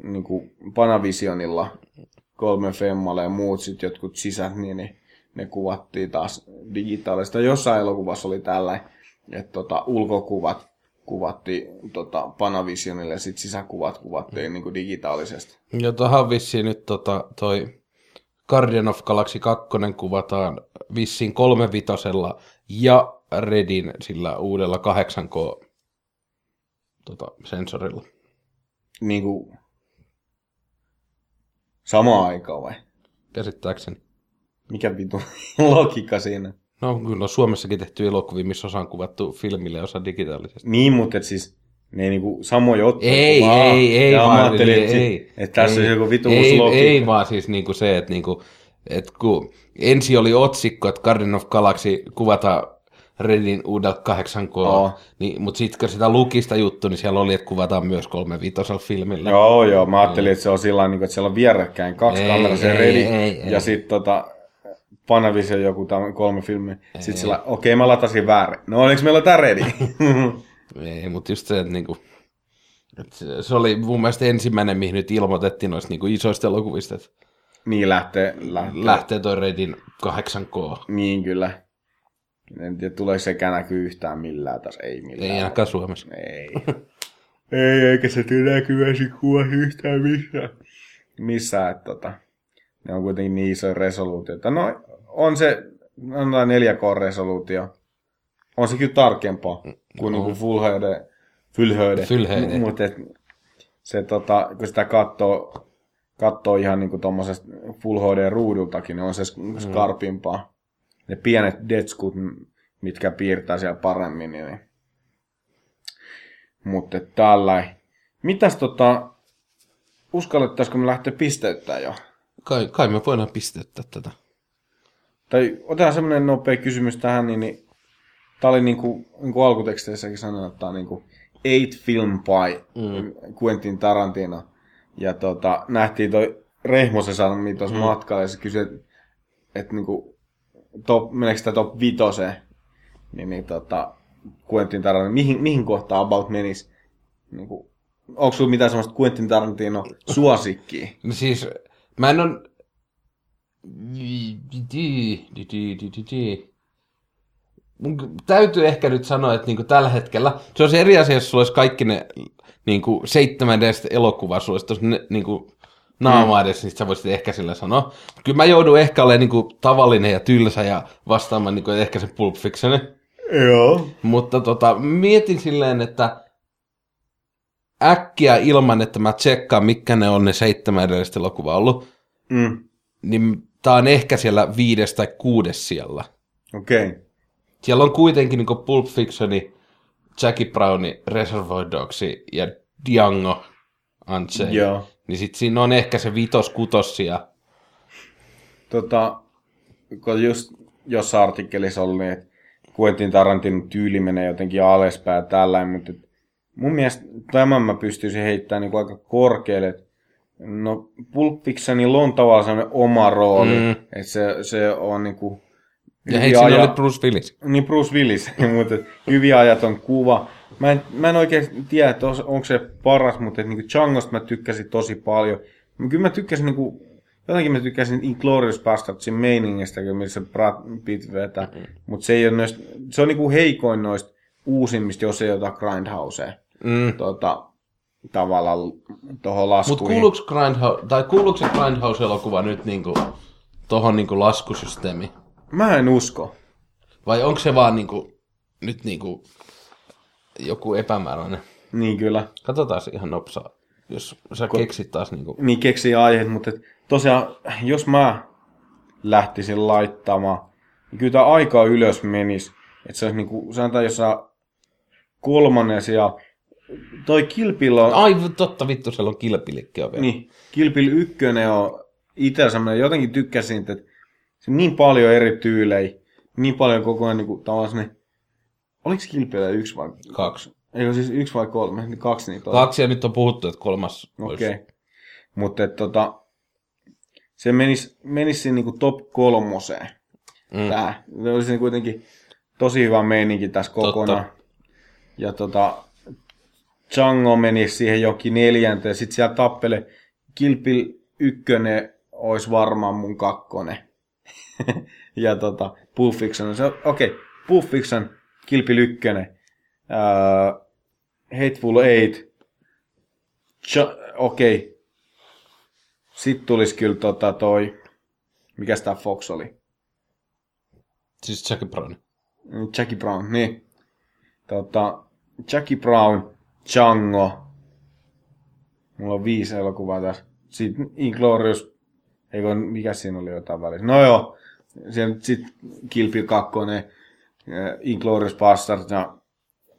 Speaker 3: niin Panavisionilla kolme femmalle ja muut sitten jotkut sisät, niin ne, ne kuvattiin taas digitaalista. Jossain elokuvassa oli tällä, että tota, ulkokuvat kuvattiin tota, Panavisionille ja sitten sisäkuvat kuvattiin niin digitaalisesti.
Speaker 4: Ja tuohon vissiin nyt tota, toi Guardian of Galaxy 2 kuvataan vissiin kolme vitosella ja Redin sillä uudella 8K tota, sensorilla.
Speaker 3: Niin kuin samaan aikaan vai?
Speaker 4: Käsittääkseni.
Speaker 3: Mikä vitu [laughs] logiikka siinä?
Speaker 4: No kyllä on Suomessakin tehty elokuvia, missä osa on kuvattu filmille ja osa digitaalisesti.
Speaker 3: Niin, mutta siis ne ei niinku samoja ottaa.
Speaker 4: Ei,
Speaker 3: vaan-
Speaker 4: ei, ei,
Speaker 3: ja mä ajattelin,
Speaker 4: ei,
Speaker 3: että,
Speaker 4: ei,
Speaker 3: että tässä
Speaker 4: ei,
Speaker 3: on joku vitu
Speaker 4: ei,
Speaker 3: uusi logiikka.
Speaker 4: ei, vaan siis niinku se, että niinku, et kun ensi oli otsikko, että Guardian of Galaxy kuvataan Redin uudella 8K.
Speaker 3: Oo.
Speaker 4: Niin, mutta sitten kun sitä lukista juttu, niin siellä oli, että kuvataan myös 35 filmillä.
Speaker 3: Joo, joo. Mä ajattelin, että se on sillä tavalla, että siellä on vierekkäin kaksi
Speaker 4: Ei,
Speaker 3: kameraa, se Redi, ja sitten tota, Panavision joku tämän kolme filmiä. Sitten sillä, okei, okay, mä latasin väärin. No onneksi meillä on tää Redi. [laughs] [laughs]
Speaker 4: Ei, mutta just se, että niinku, että se, se oli mun mielestä ensimmäinen, mihin nyt ilmoitettiin noista niinku isoista elokuvista, että
Speaker 3: niin lähtee, lähtee.
Speaker 4: lähtee toi Redin 8K.
Speaker 3: Niin kyllä. En tiedä, tuleeko sekään näkyy yhtään millään tässä. Ei millään.
Speaker 4: Ei ainakaan Suomessa.
Speaker 3: Ei. [laughs] ei, eikä se näkyväsi kuvasi yhtään missään. Missään, että tota, ne on kuitenkin niin isoja resoluutioita. No, on se, on 4K-resoluutio. On se kyllä tarkempaa kuin
Speaker 4: No.
Speaker 3: niinku Full HD. Full HD.
Speaker 4: Full HD. [laughs]
Speaker 3: Mutta se, tota, kun sitä katsoo, katsoo ihan niinku tommosesta Full HD-ruudultakin, niin on se sk- skarpimpaa. Ne pienet detskut, mitkä piirtää siellä paremmin, niin mutta tällä Mitäs tota, uskallettaisiko me lähteä pisteyttää jo?
Speaker 4: Kai, kai me voidaan pisteyttää tätä.
Speaker 3: Tai otetaan semmoinen nopea kysymys tähän, niin, niin tää oli niinku, niinku alkuteksteissäkin sanonut, että tää on niinku eight film by mm. Quentin Tarantino. Ja tota, nähtiin toi Rehmosen sanomia tuossa mm. matkalla, ja se kysyi, että et niinku, top, meneekö sitä top vitoseen? Niin, niin tota, Quentin Tarantino, mihin, mihin kohtaan about menisi? Niinku, onko sulla mitään semmoista Quentin Tarantino suosikkiä?
Speaker 4: No siis, mä en on... Mun täytyy ehkä nyt sanoa, että niinku tällä hetkellä, se olisi eri asia, jos sulla olisi kaikki ne niinku seitsemän edestä elokuvaa, sulla olisi tossa ne, niinku naama edes, niin sä voisit ehkä sillä sanoa. Kyllä mä joudun ehkä olemaan niinku tavallinen ja tylsä ja vastaamaan niinku ehkä sen Pulp Fictionin.
Speaker 3: Joo.
Speaker 4: Mutta tota, mietin silleen, että äkkiä ilman, että mä tsekkaan, mitkä ne on ne seitsemän edellistä elokuvaa ollut,
Speaker 3: Mm.
Speaker 4: niin tää on ehkä siellä viides tai kuudes siellä.
Speaker 3: Okei. Okay.
Speaker 4: Siellä on kuitenkin niin Pulp Fictioni, Jackie Browni, Reservoir Dogs ja Django Unchained.
Speaker 3: Joo.
Speaker 4: Niin sit siinä on ehkä se vitos, kutos ja
Speaker 3: Tota, kun just jossain artikkelissa oli, niin, että Quentin Tarantin tyyli menee jotenkin alaspäin ja tällainen, mutta mun mielestä tämän mä pystyisin heittämään niin aika korkealle. No, Pulp Fictionilla on tavallaan sellainen oma rooli,
Speaker 4: mm.
Speaker 3: että se, se on niin kuin
Speaker 4: Ja hei, siinä oli Bruce Willis.
Speaker 3: Niin Bruce Willis, [laughs] mutta hyvin ajaton kuva. Mä en, mä en oikein tiedä, että os- onko se paras, mutta et niinku Djangosta mä tykkäsin tosi paljon. Mä- Kyllä mä tykkäsin niinku, jotenkin mä tykkäsin Inglourious Bastardsin meiningistä, missä Brad Pitt vetää. Mutta se ei ole noista, se on niinku heikoin noista uusimmista, jos ei ota Grindhousea.
Speaker 4: Mm.
Speaker 3: Tota, tavallaan tuohon
Speaker 4: Mutta
Speaker 3: laskuihin.
Speaker 4: kuuluuko, Grindhouse, tai kuuluuko se Grindhouse-elokuva nyt niinku, tohon niinku laskusysteemiin?
Speaker 3: Mä en usko.
Speaker 4: Vai onko se vaan niinku, nyt niinku joku epämääräinen?
Speaker 3: Niin kyllä.
Speaker 4: Katsotaan se ihan nopsaa, jos sä keksit taas niinku...
Speaker 3: niin keksii aiheet, mutta et tosiaan, jos mä lähtisin laittamaan, niin kyllä tämä aika ylös menisi. Että se olisi niinku, sanotaan jossain kolmannes ja toi Kilpillä on,
Speaker 4: Ai totta vittu, siellä on kilpilikki vielä.
Speaker 3: niin, Kilpil ykkönen on itse semmoinen, jotenkin tykkäsin, että se on niin paljon eri tyylejä, niin paljon koko ajan niinku tavallaan semmoinen, oliko Kilpillä yksi vai,
Speaker 4: Kaksi.
Speaker 3: eikö siis yksi vai kolme, niin kaksi niitä on.
Speaker 4: Kaksi ja nyt on puhuttu, että kolmas.
Speaker 3: Okei. Okay. Mutta tota, se menisi, menisi siinä niinku top kolmoseen.
Speaker 4: Mm.
Speaker 3: Tää. Se olisi kuitenkin tosi hyvä meininki tässä kokonaan. Ja tota, Django menisi siihen jokin neljänteen. Sitten siellä tappele Kilpil ykkönen olisi varmaan mun kakkonen. [laughs] ja tota, Pulp Fiction. Se, okei, okay. Pulp Fiction, Kilpil ykkönen. Uh, Hateful Eight. Cha- okei. Okay. Sitten tulisi kyllä tota toi, mikä tämä Fox oli?
Speaker 4: Siis Jackie Brown.
Speaker 3: Jackie Brown, niin. Tota, Jackie Brown, Django. Mulla on viisi elokuvaa tässä. Sitten Inglorious, eikö, mikä siinä oli jotain välissä? No joo, sitten Kill Bill 2, Inglorious Bastard ja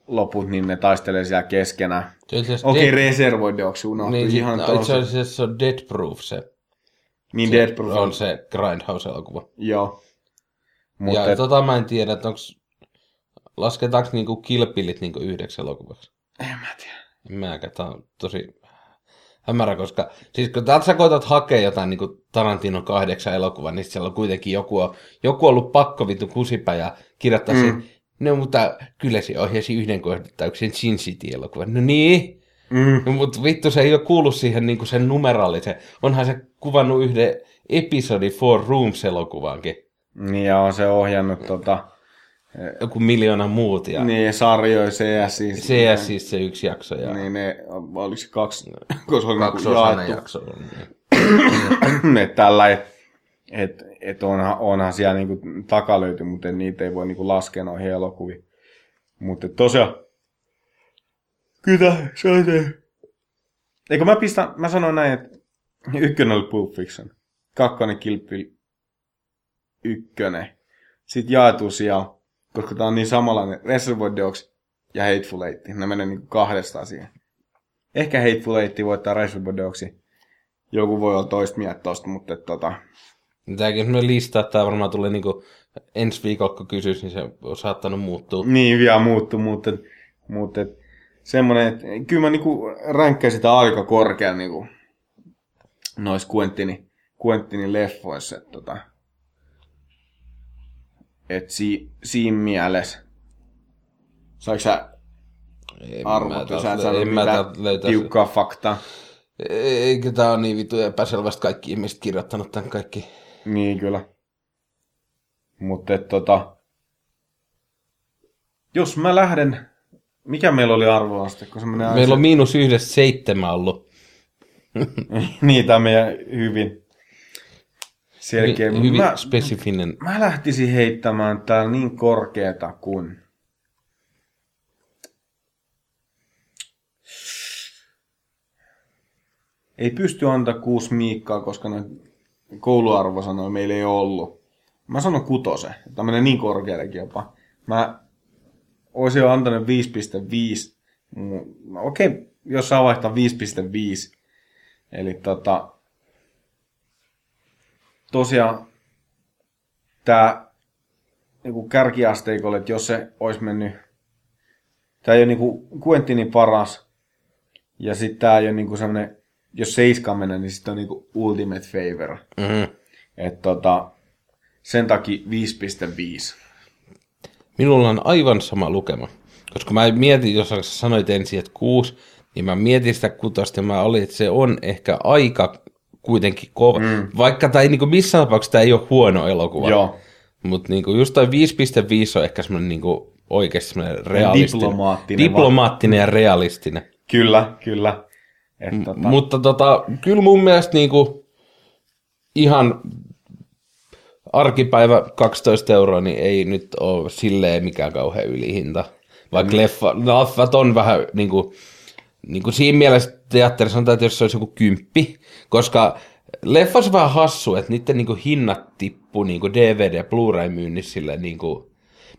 Speaker 3: loput, niin ne taistelee siellä keskenään.
Speaker 4: Itse
Speaker 3: Okei,
Speaker 4: Dead-
Speaker 3: Reservoir Dogs unohtui
Speaker 4: niin,
Speaker 3: ihan
Speaker 4: itse
Speaker 3: tosi.
Speaker 4: asiassa se on Dead Proof se.
Speaker 3: Niin
Speaker 4: se
Speaker 3: Dead Proof
Speaker 4: on se Grindhouse-elokuva.
Speaker 3: Joo.
Speaker 4: Mutta
Speaker 3: Mutta
Speaker 4: ja tota mä en tiedä, että onks, lasketaanko niinku kilpillit niinku yhdeksi elokuvaksi?
Speaker 3: En mä tiedä.
Speaker 4: En mäkään, tää on tosi hämärä, koska siis kun sä koetat hakea jotain niin Tarantino kahdeksan elokuvan, niin siellä on kuitenkin joku, on, joku on ollut pakko vittu kusipä ja kirjoittaa mm. sen, no mutta kyllä se ohjasi yhden kohdattauksen Sin City-elokuvan. No niin,
Speaker 3: Mm.
Speaker 4: no, mutta vittu se ei ole kuullut siihen niin kuin sen numeraalisen. Onhan se kuvannut yhden episodi Four Rooms-elokuvaankin.
Speaker 3: Niin, ja on se ohjannut tota,
Speaker 4: Joku miljoona muut ja
Speaker 3: niin, sarjoja CS.
Speaker 4: CS siis se yksi jakso ja
Speaker 3: Niin ne, oliko se kaksi, [laughs] koska se oli niinku
Speaker 4: kaksosainen
Speaker 3: jaettu.
Speaker 4: jakso. on, Niin. [clears throat]
Speaker 3: että tällä, et, et, et onhan, onhan siellä niinku takalöyty, mutta niitä ei voi niinku laskea noihin elokuviin. Mutta tosiaan, kyllä se on se. Eikö mä pistän, mä sanoin näin, että ykkönen oli Pulp Fiction, kakkonen Kill Bill, ykkönen. Sitten jaetu siellä, koska tää on niin samanlainen, Reservoir Dogs ja Hateful Eight, ne menee niinku kahdestaan siihen. Ehkä Hateful Eight voittaa Reservoir Dogsin. Joku voi olla toista mieltä tosta, mutta et, tota,
Speaker 4: Tämäkin on semmoinen lista, että tämä varmaan tulee niinku ensi viikolla, kun kysyisi, niin se on saattanut muuttua.
Speaker 3: niin vielä muuttuu, mutta, mutta et, semmoinen, että kyllä mä niinku ränkkäin sitä aika korkealla niinku, noissa Quentinin, Quentinin leffoissa, että tota, et si, siinä mielessä, saiko sä
Speaker 4: En
Speaker 3: arvot,
Speaker 4: mä
Speaker 3: jos sä et mitään tiukkaa faktaa?
Speaker 4: Eikö tää on niin vitu epäselvästi kaikki ihmiset kirjoittanut tämän kaikki?
Speaker 3: Niin, kyllä. Mutta tota, jos mä lähden, mikä meillä oli arvoaste, kun se
Speaker 4: Meillä on miinus yhdessä seitsemän ollut. [laughs]
Speaker 3: Niitä on meidän hyvin selkeä.
Speaker 4: Hy- hyvin
Speaker 3: mä,
Speaker 4: spesifinen.
Speaker 3: mä lähtisin heittämään täällä niin korkeata kuin... Ei pysty antaa kuusi miikkaa, koska ne kouluarvosanoja meillä ei ollut. Mä sanon kutosen. Tämä menee niin korkeallekin jopa. Mä olisin jo antanut 5.5. Mm, no Okei, okay, jos saa vaihtaa 5.5. Eli tota, tosiaan tämä niinku kärkiasteikolle, että jos se olisi mennyt, tämä ei ole niinku Quentinin paras, ja sitten tämä ei ole niinku semmoinen, jos seiska menee, niin sitten on niinku ultimate favor.
Speaker 4: Mm-hmm.
Speaker 3: Et tota, sen takia 5.5.
Speaker 4: Minulla on aivan sama lukema. Koska mä mietin, jos sä sanoit ensin, että kuusi, niin mä mietin sitä kutosta ja mä olin, että se on ehkä aika kuitenkin kova. Mm. Vaikka ei niin missään tapauksessa tämä ei ole huono elokuva.
Speaker 3: Joo.
Speaker 4: Mutta niinku just toi 5.5 on ehkä semmoinen niinku oikeasti semmoinen realistinen.
Speaker 3: diplomaattinen
Speaker 4: Diplomaattinen ja realistinen.
Speaker 3: Kyllä, kyllä. Et tota,
Speaker 4: Mutta tota, kyllä mun mielestä niinku ihan arkipäivä 12 euroa, niin ei nyt ole silleen mikään kauhean ylihinta. Vaikka mm. leffa, leffat on vähän niinku, niinku siinä mielessä teatterissa on, että jos se olisi joku kymppi, koska leffa on vähän hassu, että niiden niinku hinnat tippuu niinku DVD- ja Blu-ray-myynnissä silleen niinku,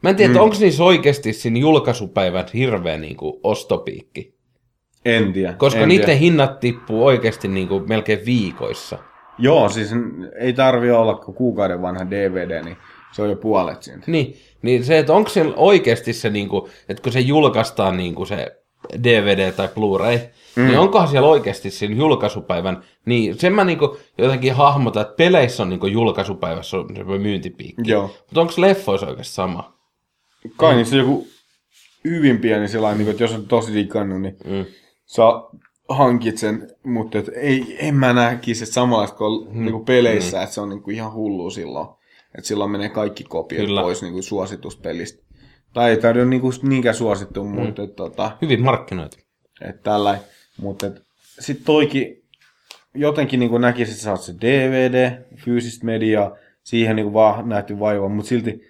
Speaker 4: Mä en tiedä, mm. onko niissä oikeasti siinä julkaisupäivän hirveä niinku ostopiikki.
Speaker 3: en tiedä.
Speaker 4: Koska
Speaker 3: en
Speaker 4: niiden
Speaker 3: tiedä.
Speaker 4: hinnat tippuu oikeasti niin kuin melkein viikoissa.
Speaker 3: Joo, siis ei tarvi olla kuin kuukauden vanha DVD, niin se on jo puolet siitä.
Speaker 4: Niin, niin se, että onko siellä oikeasti se, niin kuin, että kun se julkaistaan niin kuin se DVD tai Blu-ray, mm. niin onkohan siellä oikeasti siinä julkaisupäivän, niin sen mä niin kuin jotenkin hahmotan, että peleissä on niin kuin julkaisupäivässä on myyntipiikki.
Speaker 3: Joo.
Speaker 4: Mutta onko leffoissa oikeasti sama?
Speaker 3: Kai niin se on joku hyvin pieni sellainen, niin että jos on tosi digannut, niin
Speaker 4: Mm.
Speaker 3: sä hankit sen, mutta et ei, en mä näkisi, että samanlaista kuin mm. niin peleissä, mm. että se on niin kuin ihan hullu silloin. Että silloin menee kaikki kopiot
Speaker 4: Kyllä.
Speaker 3: pois niin kuin suosituspelistä. Tai ei tarvitse niin kuin niinkään suosittu, mm. mutta tota,
Speaker 4: Hyvin markkinoitu.
Speaker 3: että tällä. Mutta sitten toikin jotenkin niin näkisi, että sä oot se DVD, fyysistä mediaa, siihen niin vaan nähty vaivaa, mutta silti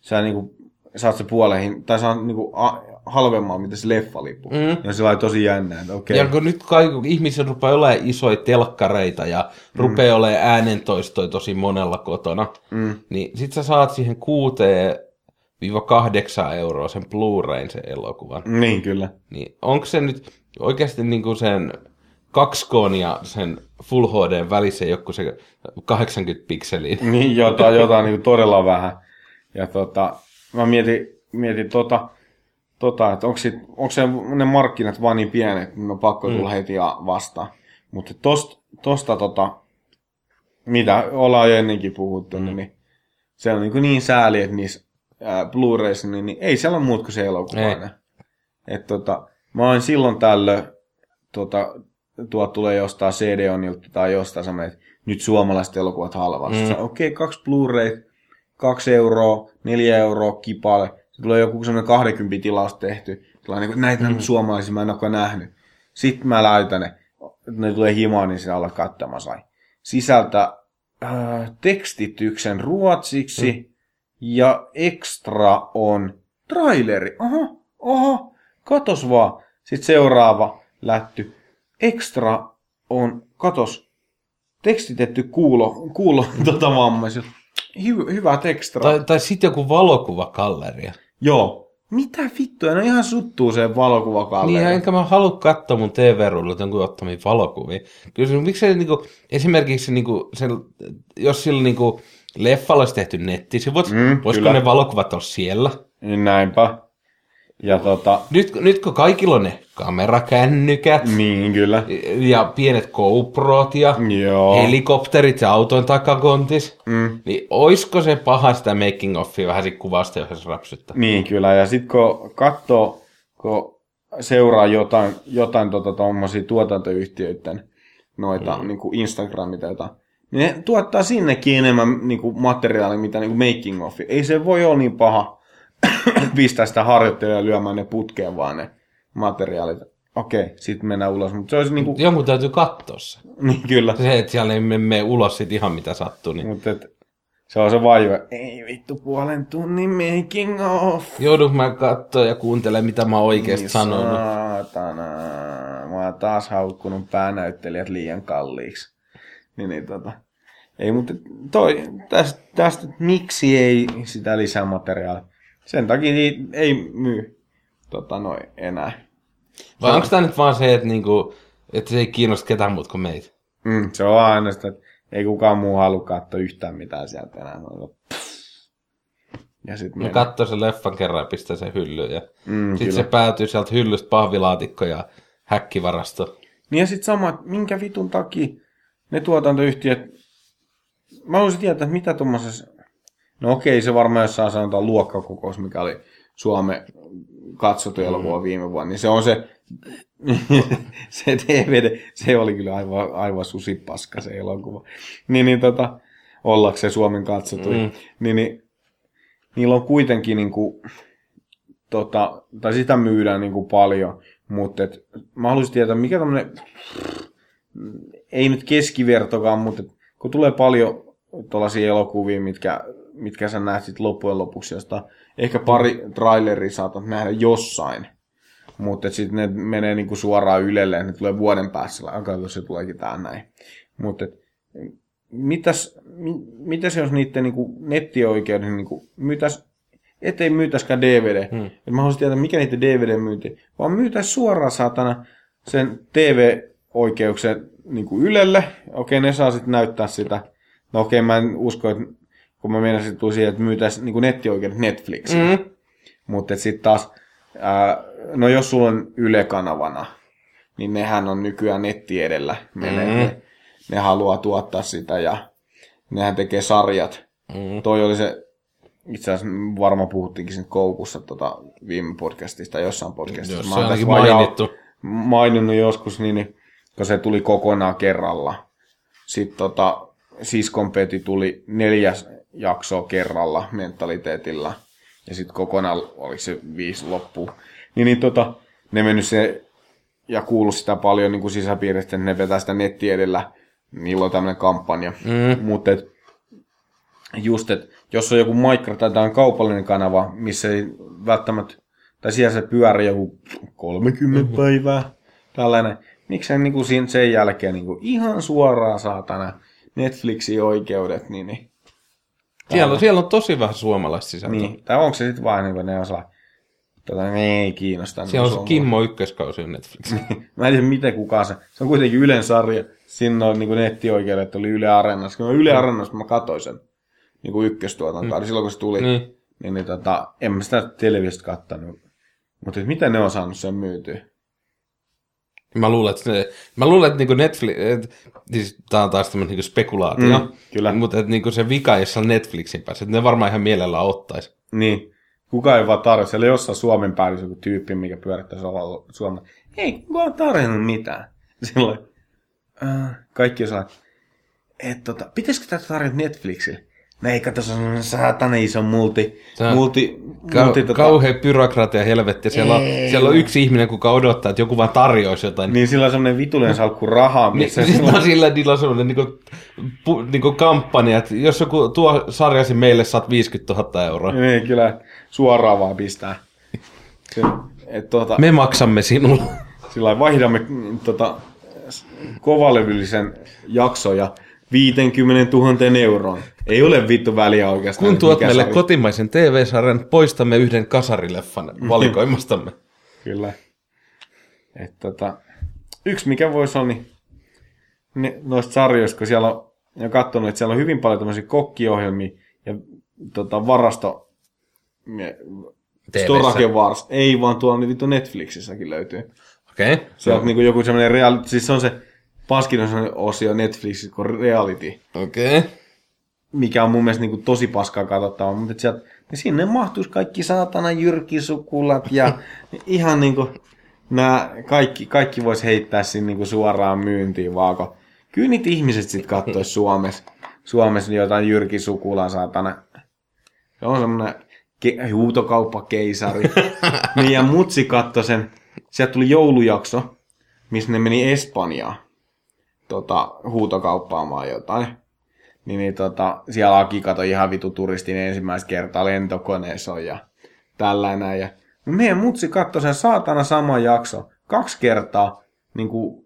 Speaker 3: sä niin kuin, saat se puoleihin, tai saa niin kuin, a, halvemmalla, mitä se leffalippu.
Speaker 4: Mm.
Speaker 3: Ja se on tosi jännä, että okei.
Speaker 4: Ja kun nyt kaikki ihmiset rupeaa olemaan isoja telkkareita ja mm. rupeaa olemaan äänentoistoja tosi monella kotona,
Speaker 3: Mm.
Speaker 4: niin sit sä saat siihen kuuteen 8 euroa sen Blu-rayn sen elokuvan.
Speaker 3: Niin, kyllä.
Speaker 4: Niin onko se nyt oikeasti niinku sen 2 ja sen Full HD välissä joku se 80 pikseliä? [laughs]
Speaker 3: Niin, jotain, jotain niin todella vähän. Ja tota, mä mietin, mietin tota, tota että onko, sit, onko se, ne markkinat vaan niin pienet, että ne on pakko tulla mm. heti vastaan. Mutta tosta, tosta tota, mitä ollaan jo ennenkin puhuttu, mm. niin se on niin, niin sääli, että niissä ää, Blu-rayissa, niin, niin ei siellä ole muut kuin se elokuvainen. Et tota, mä oon silloin tällöin, tota, tuo tulee jostain CD-onilta tai jostain semmoinen, että nyt suomalaiset elokuvat halvassa. Mm. Okei, okay, kaksi Blu-ray, kaksi euroa, neljä euroa kipale. Se tulee joku semmoinen 20 tilaus tehty. Tulee niin näitä mm. suomalaisia mä en ole nähnyt. Sitten mä laitan ne. Ne tulee himaan, niin sinä alla katsomaan sai. Sisältä äh, tekstityksen ruotsiksi mm. ja extra on traileri. Oho, oho, katos vaan. Sitten seuraava lätty. Extra on, katos, tekstitetty kuulo, kuulo [laughs] tota vammaisilta. Hy, hyvä tekstra.
Speaker 4: Tai, tai sitten joku valokuvakalleria.
Speaker 3: Joo. Mitä vittua, ne ihan suttuu se valokuvakalleri.
Speaker 4: Niin, enkä mä halua katsoa mun TV-ruudulta jonkun ottamia valokuvia. Kyllä se, miksei niinku, esimerkiksi niinku, sen, jos sillä niinku, leffalla olisi tehty nettisivut, mm, voisiko
Speaker 3: kyllä.
Speaker 4: ne valokuvat olla siellä?
Speaker 3: Niin näinpä. Ja tota,
Speaker 4: Nyt, nyt kun kaikilla on ne kamerakännykät
Speaker 3: niin kyllä.
Speaker 4: ja pienet GoProt ja
Speaker 3: Joo.
Speaker 4: helikopterit ja auton takakontis,
Speaker 3: Mm.
Speaker 4: niin oisko se paha sitä making offia vähän sit kuvasta, jos se rapsuttaa?
Speaker 3: Niin kyllä, ja sitten kun katsoo, kun seuraa jotain, jotain tota, tommosia tuotantoyhtiöiden noita mm. niin kuin Instagramit tai jotain, niin ne tuottaa sinnekin enemmän niin kuin materiaalia, mitä niin kuin making of. Ei se voi olla niin paha [coughs] pistää sitä harjoittelijaa lyömään ne putkeen vaan ne materiaalit. Okei, sitten mennään ulos. Mutta se olisi niin kuin,
Speaker 4: Jonkun täytyy katsoa se. [laughs]
Speaker 3: niin kyllä.
Speaker 4: Se, että siellä ei me- mene ulos sit ihan mitä sattuu. Niin.
Speaker 3: Mutta se on se vaiva. Ei vittu puolen tunnin making of.
Speaker 4: Joudunko mä katsoa ja kuuntelemaan, mitä mä oikeasti
Speaker 3: Niin
Speaker 4: sanonut.
Speaker 3: Saatana. Mä oon taas haukkunut päänäyttelijät liian kalliiksi. Niin, niin tota. Ei, mutta toi, tästä, tästä, miksi ei sitä lisämateriaalia? Sen takia ei, ei myy tota noin enää.
Speaker 4: Vai onko tämä nyt vaan se, että, niinku, että se ei kiinnosta ketään muuta kuin meitä?
Speaker 3: Mm, se on aina sitä, että ei kukaan muu halua katsoa yhtään mitään sieltä enää. Ja sitten
Speaker 4: Ne katsoo sen leffan kerran ja pistää sen hyllyyn. Ja
Speaker 3: Mm,
Speaker 4: sitten se päätyy sieltä hyllystä pahvilaatikko ja häkkivarasto.
Speaker 3: Niin ja sitten sama, että minkä vitun takia ne tuotantoyhtiöt, mä haluaisin tietää, että mitä tuommoisessa, no okei, se varmaan jossain sanotaan luokkakokous, mikä oli Suomen katsottu elokuva viime vuonna, niin se on se, [laughs] se DVD, se oli kyllä aivan, aivan susipaska se elokuva. Niin, niin tota, ollakseen Suomen katsottu.
Speaker 4: Mm.
Speaker 3: Mm. Niin, niin, niillä on kuitenkin niinku, tota, tai sitä myydään niinku paljon, mutta et, mä haluaisin tietää, mikä tämmönen, ei nyt keskivertokaan, mutta et, kun tulee paljon tuollaisia elokuvia, mitkä, mitkä sä näet sit loppujen lopuksi, josta ehkä pari traileria saatat nähdä jossain, mutta sitten ne menee niinku suoraan ylelle, ne tulee vuoden päässä, alkaa se tuleekin tää näin. Mutta mitäs, mi, mitäs jos niiden niinku nettioikeuden niinku myytäs, ettei myytäskään DVD. Hmm. Et mä haluaisin tietää, mikä niiden DVD myynti, vaan myytäis suoraan saatana sen TV-oikeuksen niinku Ylelle. Okei, ne saa sitten näyttää sitä. No okei, mä en usko, että kun mä meinasin, tuli siihen, että myytäis niinku nettioikeudet Netflixiin.
Speaker 4: Mm.
Speaker 3: Mutta sitten taas, ää, no jos sulla on Yle-kanavana, niin nehän on nykyään netti edellä. Menee,
Speaker 4: Mhm.
Speaker 3: ne, ne haluaa tuottaa sitä ja nehän tekee sarjat.
Speaker 4: Mm.
Speaker 3: Toi oli se, itse asiassa varmaan puhuttiinkin sen koukussa tota, viime podcastista, jossain podcastissa.
Speaker 4: Jos
Speaker 3: Mä oon
Speaker 4: mainittu.
Speaker 3: maininnut joskus, niin, niin kun se tuli kokonaan kerralla. Sitten tota, Siskompeti tuli neljäs jaksoa kerralla mentaliteetillä. Ja sitten kokonaan oli se viisi loppu. Niin, niin tota, ne mennyt se, ja kuulu sitä paljon niin kuin sisäpiiristä, että ne vetää sitä netti edellä. Niillä on tämmöinen kampanja.
Speaker 4: Mm.
Speaker 3: Mutta just, että jos on joku micro tai jotain kaupallinen kanava, missä ei välttämättä, tai siellä se pyörii joku 30 mm-hmm. päivää, tällainen, miksei niin kuin sen jälkeen niin kuin ihan suoraan saatana Netflixin oikeudet, niin, niin,
Speaker 4: Siellä, on, siellä on tosi vähän suomalaista sisältöä.
Speaker 3: niin. tai onko se sitten vain niin kuin ne on sellainen, tota, ne ei kiinnosta.
Speaker 4: Siellä on se. Kimmo ykköskausi on Netflix. [laughs]
Speaker 3: Mä en tiedä miten kukaan se. Se on kuitenkin Ylen sarja. Siinä on niin nettioikeudet, oli Yle Areenassa. Kun mä Yle Areenassa mä katsoin sen niin kuin ykköstuotantoa, mm. silloin kun se tuli.
Speaker 4: niin.
Speaker 3: Niin, niin tota, en mä sitä televisiosta kattanut. Mutta miten ne on saanut sen myytyä?
Speaker 4: Mä luulen, että, ne, mä luulen, että niinku Netflix, et, siis tää on taas tämmöinen niinku spekulaatio,
Speaker 3: Mm, kyllä.
Speaker 4: mutta että niinku se vika, jos on Netflixin päässä, että ne varmaan ihan mielellään ottais.
Speaker 3: Niin. Kuka ei vaan tarjoa. Siellä jossain Suomen päällä joku tyyppi, mikä pyörittää Suomen. Ei, kuka on tarjonnut mitään. [laughs] Silloin. Äh, kaikki on sellainen, että tota, pitäisikö tätä tarjota Netflixille? Ei, kato, se on saatana iso multi,
Speaker 4: on
Speaker 3: multi,
Speaker 4: Ka-
Speaker 3: multi tota,
Speaker 4: Kauhea byrokratia helvetti. Siellä on, siellä on yksi ihminen, kuka odottaa, että joku vaan tarjoaisi jotain.
Speaker 3: Niin sillä on semmoinen vitullinen salkku rahaa, missä
Speaker 4: Niin, on sillä niillä on semmoinen niinku, pu, niinku kampanja, että jos joku tuo sarjasi meille, saat 50 000 euroa.
Speaker 3: Niin, kyllä suoraan vaan pistää. Se, et, tota,
Speaker 4: Me maksamme sinulle.
Speaker 3: Sillä vaihdamme mm, tota, kovalevyllisen jaksoja 50 000 euroon. Ei ole vittu väliä oikeastaan.
Speaker 4: Kun tuot meille
Speaker 3: sarja.
Speaker 4: kotimaisen TV-sarjan, poistamme yhden kasarileffan [laughs] valikoimastamme.
Speaker 3: Kyllä. Et, tota, yksi mikä voisi olla, niin ne, noista sarjoista, kun siellä on, ja katsonut, että siellä on hyvin paljon tämmöisiä kokkiohjelmia ja tota, varasto. Storage Wars. Ei vaan tuolla niin vittu Netflixissäkin löytyy.
Speaker 4: Okei. Okay.
Speaker 3: Sieltä no. niinku joku semmoinen reality, siis se on se paskin osio Netflixissä kuin reality,
Speaker 4: Okei. Okay.
Speaker 3: mikä on mun mielestä niinku tosi paskaa katsottavaa, mutta sieltä, niin sinne mahtuisi kaikki saatana jyrkisukulat ja [laughs] ihan niinku nämä kaikki, kaikki vois heittää sinne niinku suoraan myyntiin vaako. Kyllä niitä ihmiset sit kattois Suomessa, Suomessa niin jotain jyrkisukulaa saatana. Se on semmoinen ke- huutokauppakeisari. [laughs] niin ja mutsi katto sen, sieltä tuli joulujakso, missä ne meni Espanjaan tota, huutokauppaamaan jotain. Niin, niin tota, siellä Aki kato ihan vitu turistin ensimmäistä kertaa lentokoneessa on ja tällainen. Ja meidän mutsi katsoi sen saatana sama jakso kaksi kertaa, niin kuin,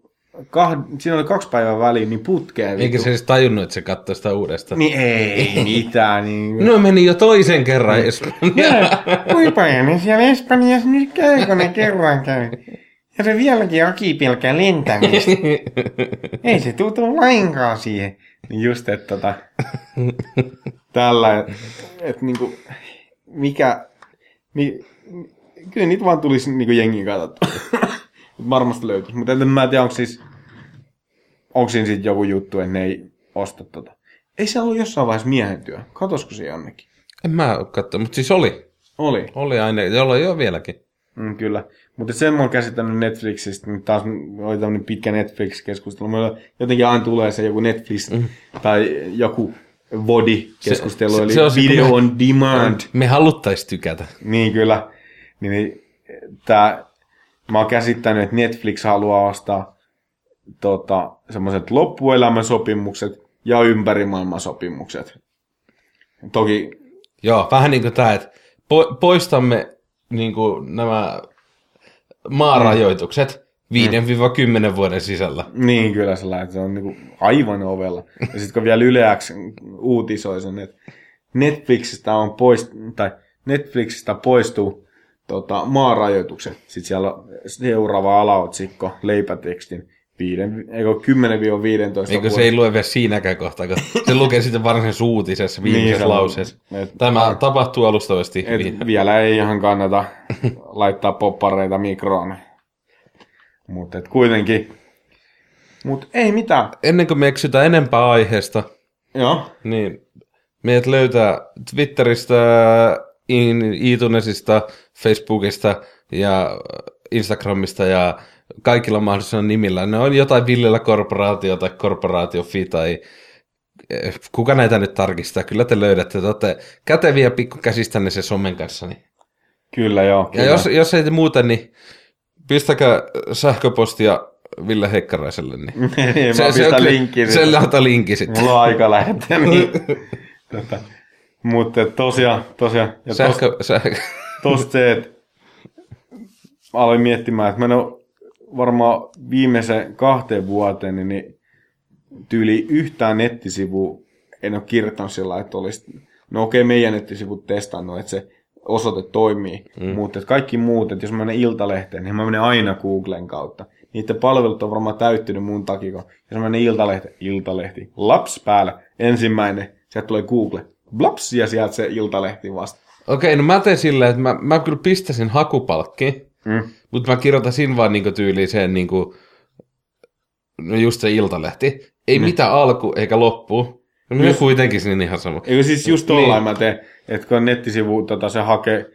Speaker 3: kah, siinä oli kaksi päivää väliin, niin putkeen.
Speaker 4: Eikä se edes tajunnut, että se katsoi sitä uudestaan.
Speaker 3: Niin ei [laughs] mitään. Niin...
Speaker 4: No meni jo toisen kerran Espanjaan.
Speaker 2: Kuinka ne siellä Espanjassa nyt käy, kun ne kerran käy? Ja se vieläkin Aki pelkää lentämistä. [laughs] Ei se tutu lainkaan siihen.
Speaker 3: Niin just, että tota, tällä, että et, niinku, mikä, mi, kyllä niitä vaan tulisi niinku jengiin katsottua. Varmasti löytyisi, mutta en mä tiedä, onko siis, onko siinä sitten joku juttu, että ne ei osta tota. Ei se ollut jossain vaiheessa miehen työ. Katosko se jonnekin?
Speaker 4: En mä oo katsonut, mutta siis oli.
Speaker 3: Oli.
Speaker 4: Oli aina, jolla jo vieläkin.
Speaker 3: Mm, kyllä. Mutta sen mä oon käsittänyt Netflixistä, nyt taas oli tämmöinen pitkä Netflix-keskustelu. Meillä jotenkin aina tulee se joku Netflix mm. tai joku Vodi-keskustelu,
Speaker 4: Se-
Speaker 3: eli
Speaker 4: se on se,
Speaker 3: video
Speaker 4: kun me-
Speaker 3: on demand.
Speaker 4: Me haluttais tykätä.
Speaker 3: Niin kyllä. Niin, niin tää, mä oon käsittänyt, että Netflix haluaa ostaa tota, semmoiset loppuelämän sopimukset ja ympärimaailman sopimukset. Toki,
Speaker 4: Joo, vähän niin kuin tämä, että po- poistamme niin kuin nämä maarajoitukset 5-10 vuoden sisällä.
Speaker 3: niin kyllä sellainen, että se on niinku aivan ovella. Ja sitten kun vielä Yle X uutisoi sen, että Netflixistä on poist, tai Netflixistä poistuu tota, maarajoitukset. Sitten siellä on seuraava alaotsikko leipätekstin 5, eikö 10-15
Speaker 4: Eikö se ei lue vielä siinäkään kohtaa, kun se lukee sitten varsinaisessa uutisessa viimeisessä
Speaker 3: Niin, se on-
Speaker 4: lauseessa.
Speaker 3: et-
Speaker 4: Tämä tapahtuu alustavasti.
Speaker 3: Et vielä ei ihan kannata laittaa poppareita mikroon. Mutta kuitenkin. Mutta ei mitään.
Speaker 4: Ennen kuin me eksytään enempää aiheesta,
Speaker 3: Joo.
Speaker 4: niin meidät löytää Twitteristä, iTunesista, Facebookista ja Instagramista ja kaikilla mahdollisilla nimillä. Ne on jotain Villellä korporaatio tai korporaatiofi tai eh, kuka näitä nyt tarkistaa. Kyllä te löydätte. Te olette käteviä pikkukäsistänne se somen kanssa. Niin.
Speaker 3: Kyllä joo.
Speaker 4: Ja
Speaker 3: Kyllä.
Speaker 4: jos, jos ei te muuten, niin pistäkää sähköpostia Ville Heikkaraiselle. Niin. [laughs]
Speaker 3: Niin, mä pistän linkkiin.
Speaker 4: Se, se laita linkki sitten.
Speaker 3: Mulla on aika lähettää. Niin. [laughs] Mutta tosiaan, tosiaan. Ja tos,
Speaker 4: Sähkö, sähkö.
Speaker 3: tosta se, että aloin miettimään, että mä en ole varmaan viimeisen kahteen vuoteen, niin, niin tyyli yhtään nettisivua en ole kirjoittanut sillä että olisi, no okei, meidän nettisivut testannut, että se osoite toimii, mm. mutta että kaikki muut, että jos mä menen Iltalehteen, niin mä menen aina Googlen kautta. Niiden palvelut on varmaan täyttynyt mun takia, kun jos mä menen Iltalehteen, Iltalehti, laps päällä, ensimmäinen, sieltä tulee Google, blaps, ja sieltä se Iltalehti vasta.
Speaker 4: Okei, no mä teen silleen, että mä, mä kyllä pistäisin hakupalkki,
Speaker 3: Mm.
Speaker 4: mutta mä kirjoitan siinä vaan niinku tyyliseen niinku, no just se iltalehti. Ei mitään alku eikä loppu. No myös kuitenkin siinä ihan sama.
Speaker 3: Eikö siis just tollain mä teen, että kun nettisivu tota, se hakee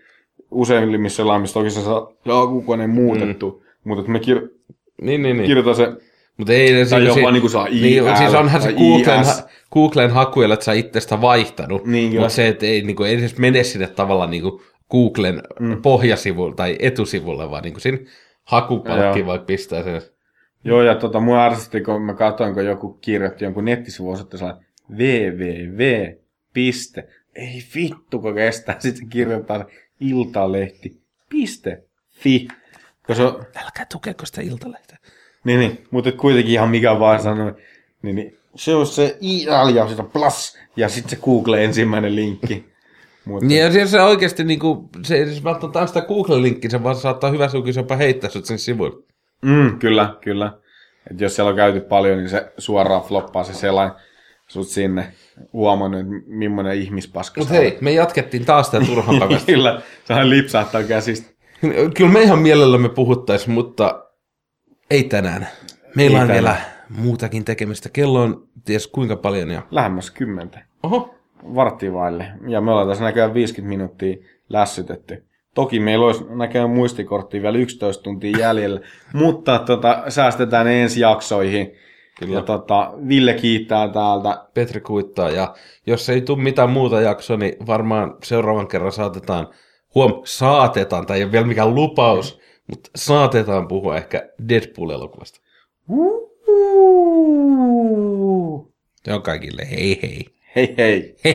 Speaker 3: useimmissa laimissa, toki se saa alkukoneen muutettu, mm. mutta että me kir-
Speaker 4: Niin, niin, niin.
Speaker 3: kirjoitan se
Speaker 4: Mutta ei,
Speaker 3: Tai jopa niinku saa
Speaker 4: niin,
Speaker 3: IL
Speaker 4: siis onhan se Googlen, ha, Googlen hakuilla, että sä itsestä vaihtanut.
Speaker 3: Niin,
Speaker 4: mutta se, että ei, niinku, ei edes mene sinne tavallaan niinku Googlen mm. pohjasivulle tai etusivulle, vaan niinku siinä hakupalkki
Speaker 3: Joo.
Speaker 4: vaikka pistää sen.
Speaker 3: Joo, ja tota, mua ärsytti, kun mä katsoin, kun joku kirjoitti jonkun nettisivun osoitteella www. Piste. Ei vittu, kun kestää. Sitten kirjoittaa iltalehti. Piste. Fi. Kun se on,
Speaker 4: Älkää tukeko sitä iltalehteä.
Speaker 3: niin, niin, mutta kuitenkin ihan mikä vaan sanoi. Niin, niin, se on se ja sitten plus. Ja sitten se Google ensimmäinen linkki. Mutta,
Speaker 4: Niin ja siis se oikeasti niinku, se ei edes välttämättä sitä Google-linkkiä, se vaan saattaa hyvä sukin jopa heittää sut sen sivuille.
Speaker 3: mm, kyllä, kyllä. Et jos siellä on käyty paljon, niin se suoraan floppaa se selain sut sinne huomannut, että millainen ihmispaska
Speaker 4: Mutta hei, me jatkettiin taas sitä turhan [laughs] päivästä.
Speaker 3: Kyllä, sehän lipsahtaa käsistä.
Speaker 4: Kyllä me ihan mielellämme puhuttais, mutta ei tänään. Meillä
Speaker 3: Ei
Speaker 4: on
Speaker 3: tänään.
Speaker 4: vielä muutakin tekemistä. Kello on ties kuinka paljon jo.
Speaker 3: Lähemmäs kymmentä.
Speaker 4: Oho.
Speaker 3: Varttivaille. Ja me ollaan tässä näköjään 50 minuuttia lässytetty. Toki meillä olisi näköjään muistikorttia vielä 11 tuntia jäljellä, [laughs] mutta tota, säästetään ne ensi jaksoihin.
Speaker 4: Kyllä.
Speaker 3: Ja tota, Ville kiittää täältä.
Speaker 4: Petri kuittaa ja jos ei tule mitään muuta jaksoa, niin varmaan seuraavan kerran saatetaan, huom, saatetaan, tai ei ole vielä mikään lupaus, mutta saatetaan puhua ehkä Deadpool-elokuvasta. Se on kaikille hei hei.
Speaker 3: Hei hei.
Speaker 4: Hei.